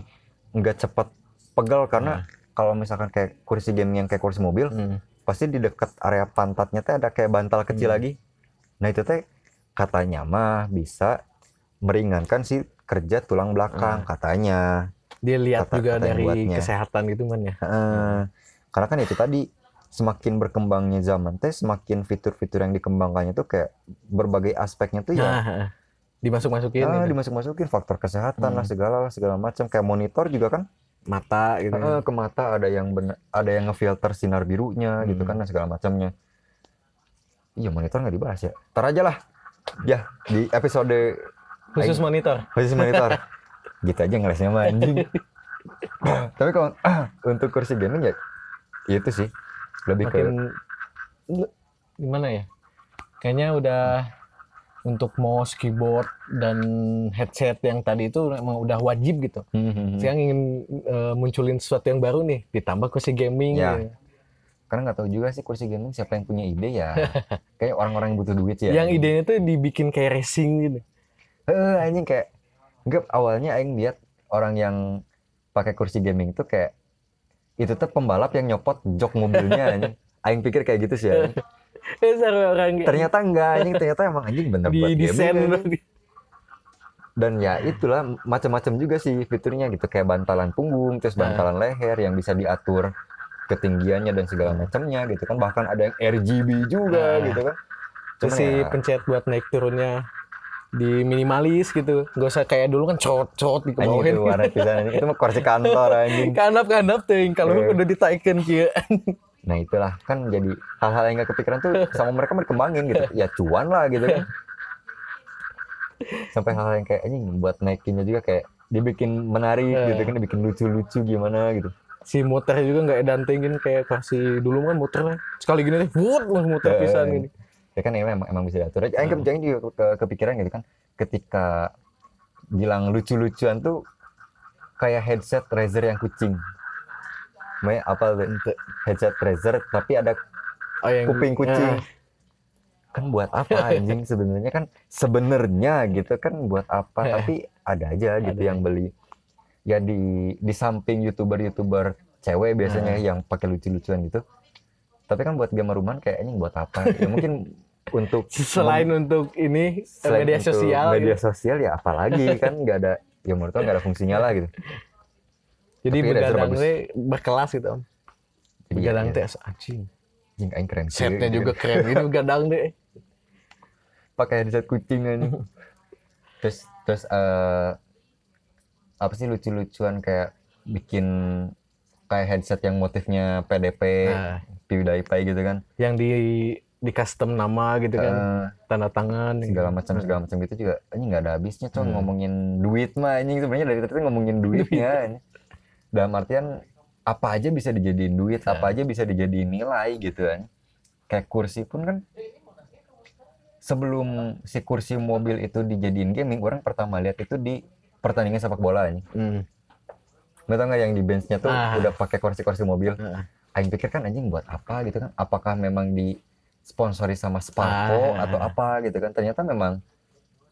nggak cepat pegal karena kalau misalkan kayak kursi gaming yang kayak kursi mobil Hmm. pasti di dekat area pantatnya teh ada kayak bantal kecil Hmm. lagi nah itu teh katanya mah bisa meringankan si kerja tulang belakang katanya Dia lihat Kata- juga dari buatnya. kesehatan gitu man ya. Heeh. karena kan itu tadi semakin berkembangnya zaman teh semakin fitur-fitur yang dikembangkannya tuh kayak berbagai aspeknya tuh ya Nah, dimasuk-masukin ah, gitu. dimasuk-masukin faktor kesehatan lah Hmm. segala lah segala macam kayak monitor juga kan mata gitu. eh, ke mata ada yang bener, ada yang ngefilter sinar birunya gitu Hmm. kan dan segala macamnya iya monitor nggak dibahas ya tar aja lah ya di episode Khusus monitor. khusus monitor gitu aja ngelesnya mah anjing tapi kalau untuk kursi gaming ya itu sih lebih ke Makin lu- gimana ya? Kayaknya udah untuk mouse, keyboard dan headset yang tadi itu emang udah wajib gitu. Hmm, Sekarang ingin eh, munculin sesuatu yang baru nih, ditambah kursi gaming. Ya. karena nggak tahu juga sih kursi gaming siapa yang punya ide ya kayak orang-orang yang butuh duit ya Yang idenya tuh dibikin kayak racing gitu. Eh, anjing kayak enggak awalnya aing lihat orang yang pakai kursi gaming tuh kayak itu tuh pembalap yang nyopot jok mobilnya anjing. Aing pikir kayak gitu sih orang kayak Ternyata enggak anjing, ternyata emang anjing bener di buat desain. Dan ya itulah macam-macam juga sih fiturnya gitu kayak bantalan punggung, terus Nah. bantalan leher yang bisa diatur ketinggiannya dan segala macamnya gitu kan. Bahkan ada yang RGB juga Nah. gitu kan. Terus Cuman si ya, pencet buat naik turunnya di minimalis gitu. Gak usah kayak dulu kan cot-cot di anjing kebawahin. itu warna pisan. Itu mah kursi kantor anjing. Kanap-kanap tuh kalau Eh. udah ditaikkan kieu. Nah itulah kan jadi hal-hal yang gak kepikiran tuh sama mereka mau dikembangin gitu. Ya cuan lah gitu kan. Sampai hal-hal yang kayak anjing buat naikinnya juga kayak dibikin menarik Eh. gitu kan, dibikin lucu-lucu gimana gitu. si muter juga nggak edantengin kayak kasih dulu kan muter sekali gini deh, wut muter Eh. pisan gini. Ya kan emang emang bisa diatur. Aing Hmm. kepikiran juga ke- kepikiran gitu kan ketika bilang lucu-lucuan tuh kayak headset Razer yang kucing. May apa tuh? Ente. headset Razer tapi ada Oh, yang- kuping kucing. Nah, kan buat apa anjing sebenarnya kan sebenarnya gitu kan buat apa Eh. tapi ada aja gitu Ada. yang beli ya di di samping youtuber youtuber cewek biasanya yang pakai lucu-lucuan gitu tapi kan buat gamer rumah kayak anjing buat apa? Ya mungkin untuk selain untuk ini eh, selain media untuk sosial media gitu. sosial ya apalagi kan nggak ada ya menurut nggak ada fungsinya lah gitu. Jadi tapi begadang teh berkelas gitu om. Jadi begadang ya, teh asa anjing. Anjing aing keren sih, setnya juga keren gitu begadang deh. Pakai headset kucing anjing terus terus eh apa sih lucu-lucuan kayak bikin kayak headset yang motifnya PDP, Nah. PewDiePie gitu kan yang di di custom nama gitu kan Eh, tanda tangan segala macam segala macam gitu juga ini nggak ada habisnya cong Hmm. ngomongin duit mah ini sebenarnya dari tadi ngomongin duitnya anjing. dalam artian apa aja bisa dijadiin duit Nah. apa aja bisa dijadiin nilai gitu kan kayak kursi pun kan sebelum si kursi mobil itu dijadiin gaming orang pertama lihat itu di pertandingan sepak bola ini Hmm. Nggak tau nggak yang di benchnya tuh Ah. udah pakai kursi-kursi mobil Heeh. Aing pikir kan anjing buat apa? gitu kan. Apakah memang di sponsori sama Sparko Ah. atau apa gitu kan. Ternyata memang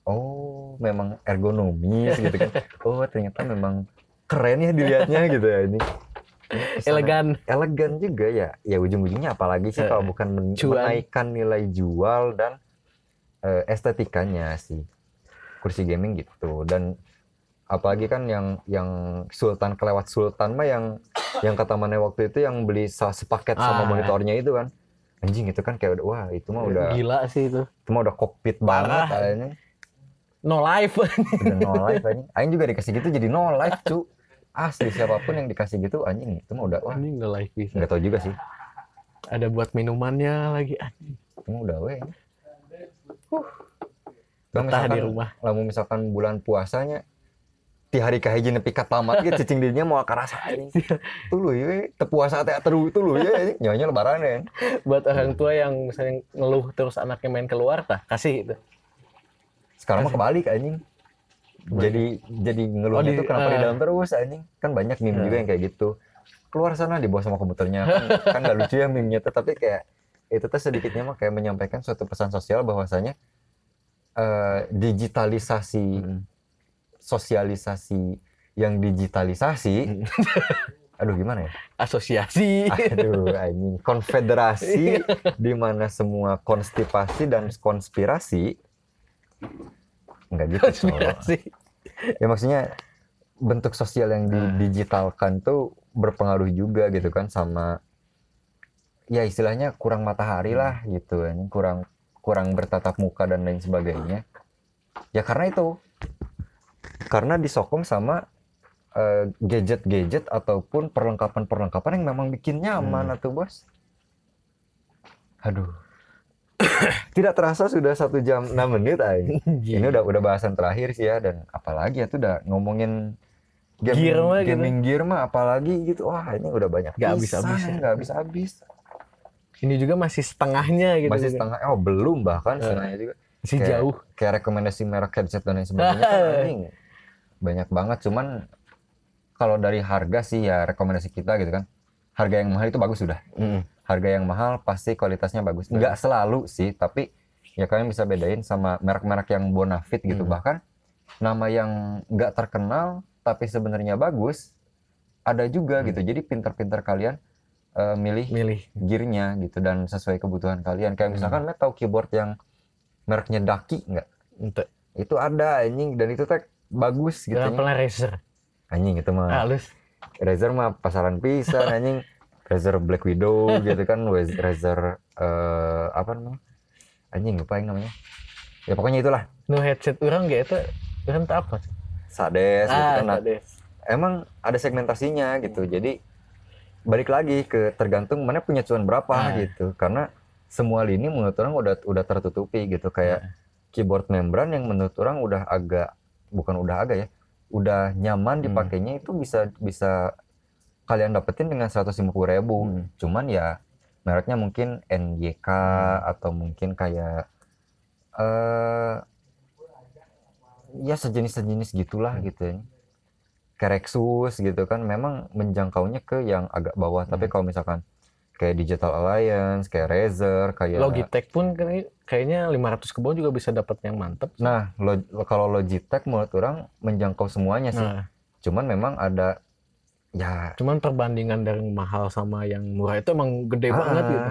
oh memang ergonomis gitu kan. Oh ternyata memang keren ya dilihatnya gitu ya ini. Elegan. Elegan juga ya. Ya ujung-ujungnya apalagi sih Eh, kalau bukan men- cuan. menaikkan nilai jual dan eh, estetikanya sih. Kursi gaming gitu. Dan apalagi kan yang yang Sultan kelewat Sultan mah yang yang kata mana waktu itu yang beli sepaket sama Ah. monitornya itu kan anjing itu kan kayak udah wah itu mah udah Gila sih itu. itu mah udah kokpit banget kayaknya No life. udah no life anjing aing juga dikasih gitu jadi no life cu asli siapa pun yang dikasih gitu anjing itu mah udah wah Ini no life bisa. nggak tahu juga sih Ada buat minumannya lagi. Anjing. itu mah udah weh Betah di misalkan- rumah. lamun misalkan bulan puasanya di hari kahiji nepi ka tamat gitu cicing dirinya mau karasa anjing tuluy we teu puasa teh teru tuluy ya nyonya lebaran ya Buat orang tua yang misalnya ngeluh terus anaknya main keluar, tah kasih itu. sekarang mah kebalik anjing. Jadi jadi ngeluhnya Oh, di- tuh kenapa di dalam terus anjing? Kan banyak meme juga Eh. yang kayak gitu. Keluar sana dibawa sama komputernya. Kan, kan gak lucu ya meme-nya tuh tapi kayak itu tuh sedikitnya mah kayak menyampaikan suatu pesan sosial bahwasanya eh, digitalisasi sosialisasi yang digitalisasi. Aduh gimana ya? Asosiasi. aduh anjing. Konfederasi di mana semua konstipasi dan konspirasi. Enggak gitu. Konspirasi. ya maksudnya bentuk sosial yang didigitalkan tuh berpengaruh juga gitu kan sama ya istilahnya kurang matahari lah gitu kan kurang kurang bertatap muka dan lain sebagainya. Ya karena itu karena disokong sama eh, gadget-gadget ataupun perlengkapan-perlengkapan yang memang bikin nyaman Hmm. atuh bos aduh tidak terasa sudah satu jam 6 menit aja Iya. ini udah udah bahasan terakhir sih ya dan apalagi ya tuh udah ngomongin Gear mah gitu. gaming gear mah apalagi gitu wah ini udah banyak Nggak pisan, habis-habis ya. nggak habis habis Ini juga masih setengahnya gitu. masih setengah oh belum bahkan Eh. setengahnya juga Masih kayak- jauh. kayak rekomendasi merek headset dan lain sebagainya kan banyak banget. Cuman kalau dari harga sih ya rekomendasi kita gitu kan. Harga yang mahal itu bagus sudah. Harga yang mahal pasti kualitasnya bagus. Nggak selalu sih tapi ya kalian bisa bedain sama merek-merek yang bonafit gitu. Hmm. bahkan nama yang nggak terkenal tapi sebenarnya bagus ada juga Hmm. gitu. Jadi pinter-pinter kalian eh, milih Milih. gearnya gitu dan sesuai kebutuhan kalian. Kayak misalkan Matt tahu keyboard yang mereknya Daki nggak? Itu ada anjing. Dan itu teh bagus gitu Jangan pernah racer. anjing itu mah. Halus. Razer mah pasaran pisan anjing. Razer Black Widow gitu kan Razer eh, apa namanya? Anjing lupa yang namanya. Ya pokoknya itulah. Nu headset orang gak itu orang tak apa. Sades gitu Ah, kan. Nah, tadi. emang ada segmentasinya gitu. Jadi balik lagi ke tergantung mana punya cuan berapa Ah. gitu. Karena semua lini menurut orang udah udah tertutupi gitu. Kayak keyboard membran yang menurut orang udah agak bukan udah agak ya udah nyaman Hmm. dipakainya itu bisa bisa kalian dapetin dengan 150.000 ribu Hmm. cuman ya mereknya mungkin NYK Hmm. atau mungkin kayak eh ya sejenis-sejenis gitulah Hmm. gitu ya Rexus gitu kan memang menjangkaunya ke yang agak bawah tapi Hmm. kalau misalkan kayak Digital Alliance kayak Razer kayak Logitech pun kayak- kayaknya 500 ke bawah juga bisa dapat yang mantep. nah lo- kalau Logitech menurut orang menjangkau semuanya sih Nah, cuman memang ada ya cuman perbandingan dari mahal sama yang murah itu emang gede Ah, banget gitu.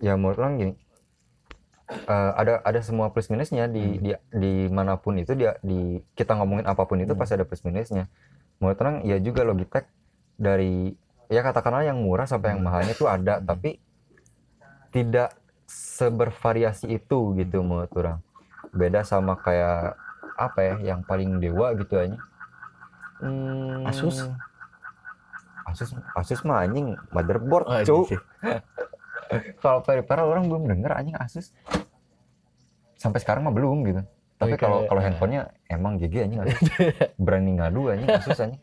ya menurut orang gini eh, ada ada semua plus minusnya di Hmm. di di mana pun itu dia di kita ngomongin apa pun itu Hmm. pasti ada plus minusnya menurut orang ya juga Logitech dari ya katakanlah yang murah sampai yang Hmm. mahalnya itu ada Hmm. tapi tidak sebervariasi itu gitu menurut orang. Beda sama kayak apa ya yang paling dewa gitu aja. Hmm, Asus? Asus Asus mah anjing motherboard Oh, iya sih. kalau peripheral orang belum denger anjing Asus. Sampai sekarang mah belum gitu. Tapi kalau kalau handphonenya emang GG anjing Asus. Berani ngadu anjing Asus anjing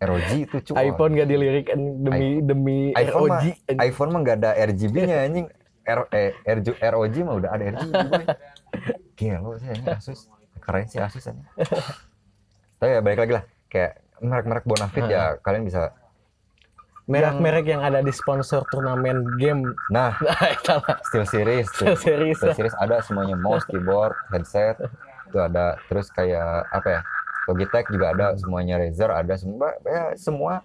ROG itu cu. iPhone gak dilirik demi demi iPhone ROG. mah iPhone mah gak ada RGB-nya anjing. R, eh, RJ ROG mah udah ada RGB gila sih anjing Asus. Keren sih Asus anjing tapi ya balik lagi lah. Kayak merek-merek Bonafit ya kalian bisa Merek-merek yang ada di sponsor turnamen game. nah. Nah. Steel Series tuh. Series. Steel Series ada semuanya. Mouse, keyboard, headset itu ada. Terus kayak apa ya Logitech juga ada semuanya Razer ada semua ya semua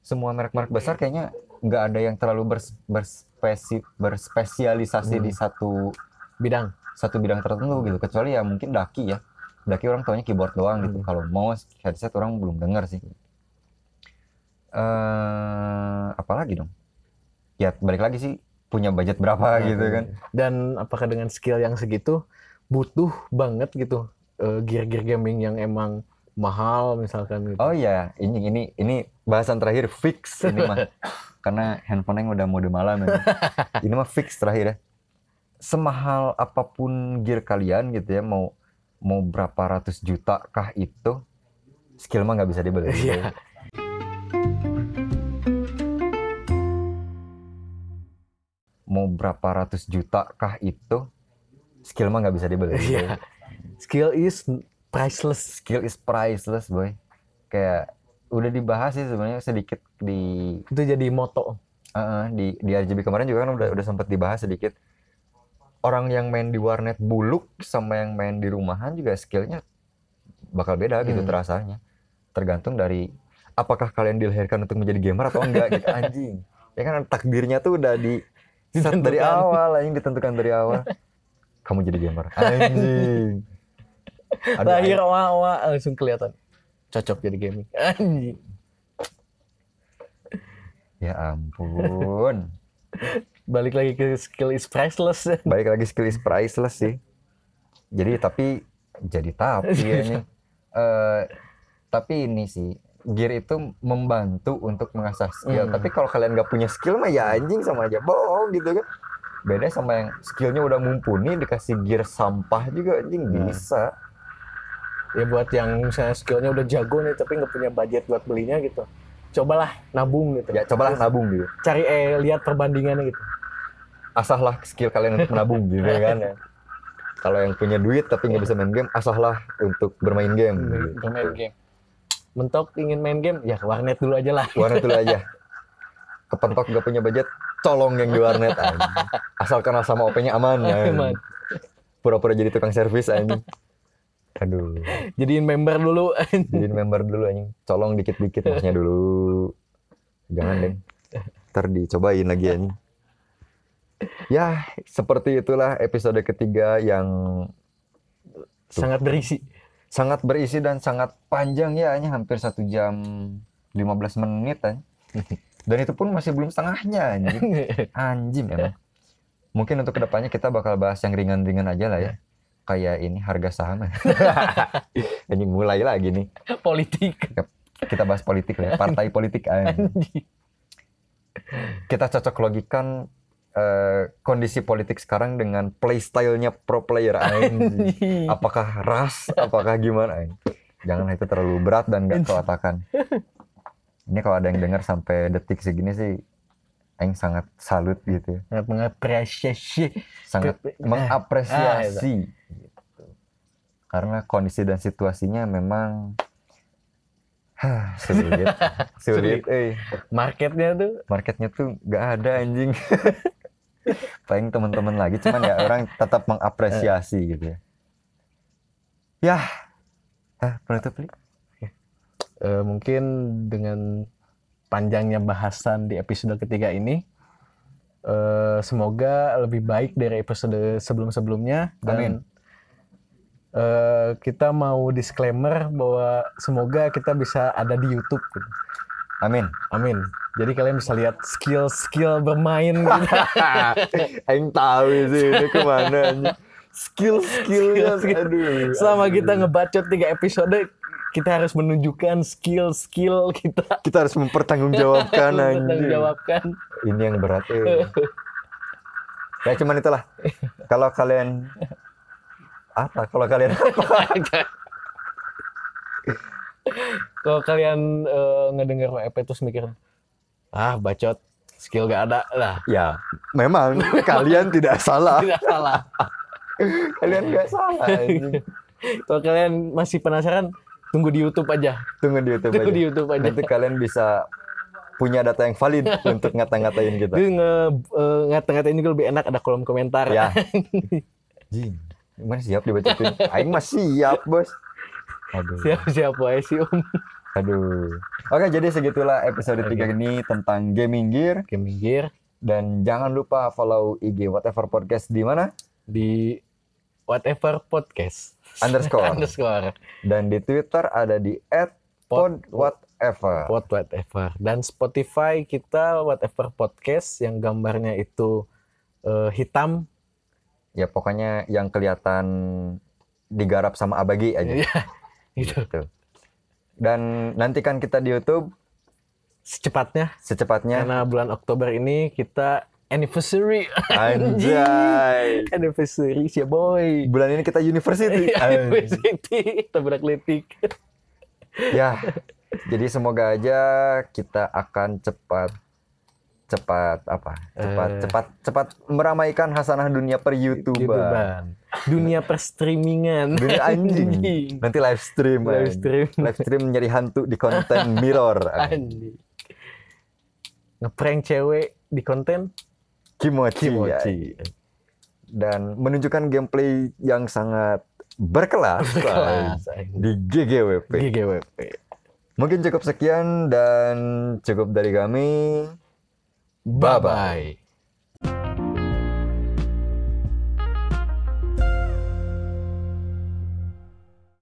semua merek-merek besar kayaknya nggak ada yang terlalu bers, berspesi, berspesialisasi Hmm. di satu Bidang. satu bidang tertentu gitu. Kecuali ya mungkin daki ya. Daki orang taunya keyboard doang gitu. Hmm. kalau mouse headset orang belum dengar sih. Eh apalagi dong? Ya balik lagi sih punya budget berapa gitu kan. Dan apakah dengan skill yang segitu butuh banget gitu eh, gear-gear gaming yang emang mahal misalkan gitu. oh iya ini ini ini bahasan terakhir fix ini mah karena handphone yang udah mode malam ya. ini mah fix terakhir ya semahal apa pun gear kalian gitu ya mau mau berapa ratus juta kah itu skill mah nggak bisa dibeli Iya. mau berapa ratus juta kah itu skill mah nggak bisa dibeli Iya. Skill is priceless. skill is priceless boy kayak udah dibahas sih sebenarnya sedikit di Itu jadi moto. uh, di di RGB kemarin juga kan udah udah sempat dibahas sedikit orang yang main di warnet buluk sama yang main di rumahan juga skillnya bakal beda gitu Hmm. terasanya tergantung dari apakah kalian dilahirkan untuk menjadi gamer atau enggak gitu anjing ya kan takdirnya tuh udah di set dari awal anjing ditentukan dari awal kamu jadi gamer anjing Aduh, Lahir awa langsung kelihatan. Cocok jadi gaming. Anjing. ya ampun Balik lagi ke skill is priceless. baik lagi skill is priceless sih jadi tapi jadi tapi ya ini Eh, tapi ini sih gear itu membantu untuk mengasah skill Hmm. tapi kalau kalian nggak punya skill mah ya anjing sama aja bohong gitu kan beda sama yang skillnya udah mumpuni dikasih gear sampah juga anjing Hmm. bisa ya buat yang misalnya skillnya udah jago nih tapi nggak punya budget buat belinya gitu. Cobalah nabung gitu. ya cobalah nabung gitu Cari eh lihat perbandingannya gitu. asahlah skill kalian untuk menabung gitu kan ya kalau yang punya duit tapi nggak bisa main game asahlah untuk bermain game gitu. Bermain game. Mentok ingin main game, ya warnet dulu aja lah. warnet dulu aja kepentok gak punya budget colong yang di warnet asal kenal sama OP-nya aman. Aman. pura-pura jadi tukang servis anjing aduh Jadiin member dulu. jadi member dulu anjing colong dikit-dikit masnya dulu jangan deh ntar dicobain lagi anjing ya seperti itulah episode ketiga yang Sangat berisi. sangat berisi dan sangat panjang ya hanya hampir satu jam 15 menit anjing. Dan itu pun masih belum setengahnya anjing Anjing emang. Mungkin untuk ke depannya kita bakal bahas yang ringan-ringan aja lah ya. Kayak ini harga saham. Anjing mulai lagi nih. Politik. Kita bahas politik lah ya. Partai politik. anjing. Kita cocok logikan eh, kondisi politik sekarang dengan playstyle-nya pro player. anjing. Apakah ras? Apakah gimana? anjing. Jangan itu terlalu berat dan gak kelatakan. Ini kalau ada yang dengar sampai detik segini sih Aing sangat salut gitu ya. Mengapresiasi. sangat mengapresiasi gitu. karena kondisi dan situasinya memang hah, sulit sulit eh Marketnya tuh marketnya tuh nggak ada anjing paling teman-teman lagi cuman ya orang tetap mengapresiasi gitu ya ya ah, penutup Li? Eh, mungkin dengan panjangnya bahasan di episode ketiga ini eh, semoga lebih baik dari episode sebelum-sebelumnya dan Amin. eh, kita mau disclaimer bahwa semoga kita bisa ada di YouTube gitu. amin Amin. Jadi kalian bisa lihat skill-skill bermain gitu. Aing tahu sih ini ke mana skill skillnya Skill-skill. aduh Selama kita ngebacot tiga episode, kita harus menunjukkan skill-skill kita. kita harus mempertanggungjawabkan anjing jawabkan. ini yang berat eh. ya cuman itulah kalau kalian apa kalau kalian apa Kalau kalian eh, ngedenger WP terus mikir, ah bacot, skill gak ada lah. ya memang kalian tidak salah Tidak salah. kalian nggak salah. Kalau kalian masih penasaran, tunggu di YouTube aja. tunggu di YouTube Tunggu aja. di YouTube aja. nanti kalian bisa punya data yang valid untuk ngata-ngatain kita. Jadi nge eh, ngata-ngatain juga lebih enak ada kolom komentar. ya. Jing, gimana siap dibacotin Aing mah siap bos. Aduh. Siap-siap wae sih Om. aduh. Oke jadi segitulah episode 3 ini tentang gaming gear. Gaming Gear. Dan jangan lupa follow IG whatever podcast di mana? Di whatever podcast underscore underscore dan di Twitter ada di Pod- @pod_whatever. Pod whatever dan Spotify kita whatever podcast yang gambarnya itu eh, hitam Ya pokoknya yang kelihatan digarap sama abagi aja. Iya, gitu Gitu. Dan nantikan kita di YouTube secepatnya secepatnya. karena bulan Oktober ini kita anniversary Anjay. anniversary sih boy Bulan ini kita university. Anjay. anniversary tabrak letik ya. Jadi semoga aja kita akan cepat cepat apa? Cepat Eh. cepat cepat meramaikan hasanah dunia per YouTuber. YouTuber dunia perstreamingan Dunia anjing. Nanti live stream. live stream Live stream nyari hantu di konten mirror. anjing ngeprank cewek di konten Kimochi. kimochi Dan menunjukkan gameplay yang sangat berkelas, kelas di GGWP. GGWP Mungkin cukup sekian dan cukup dari kami. bye bye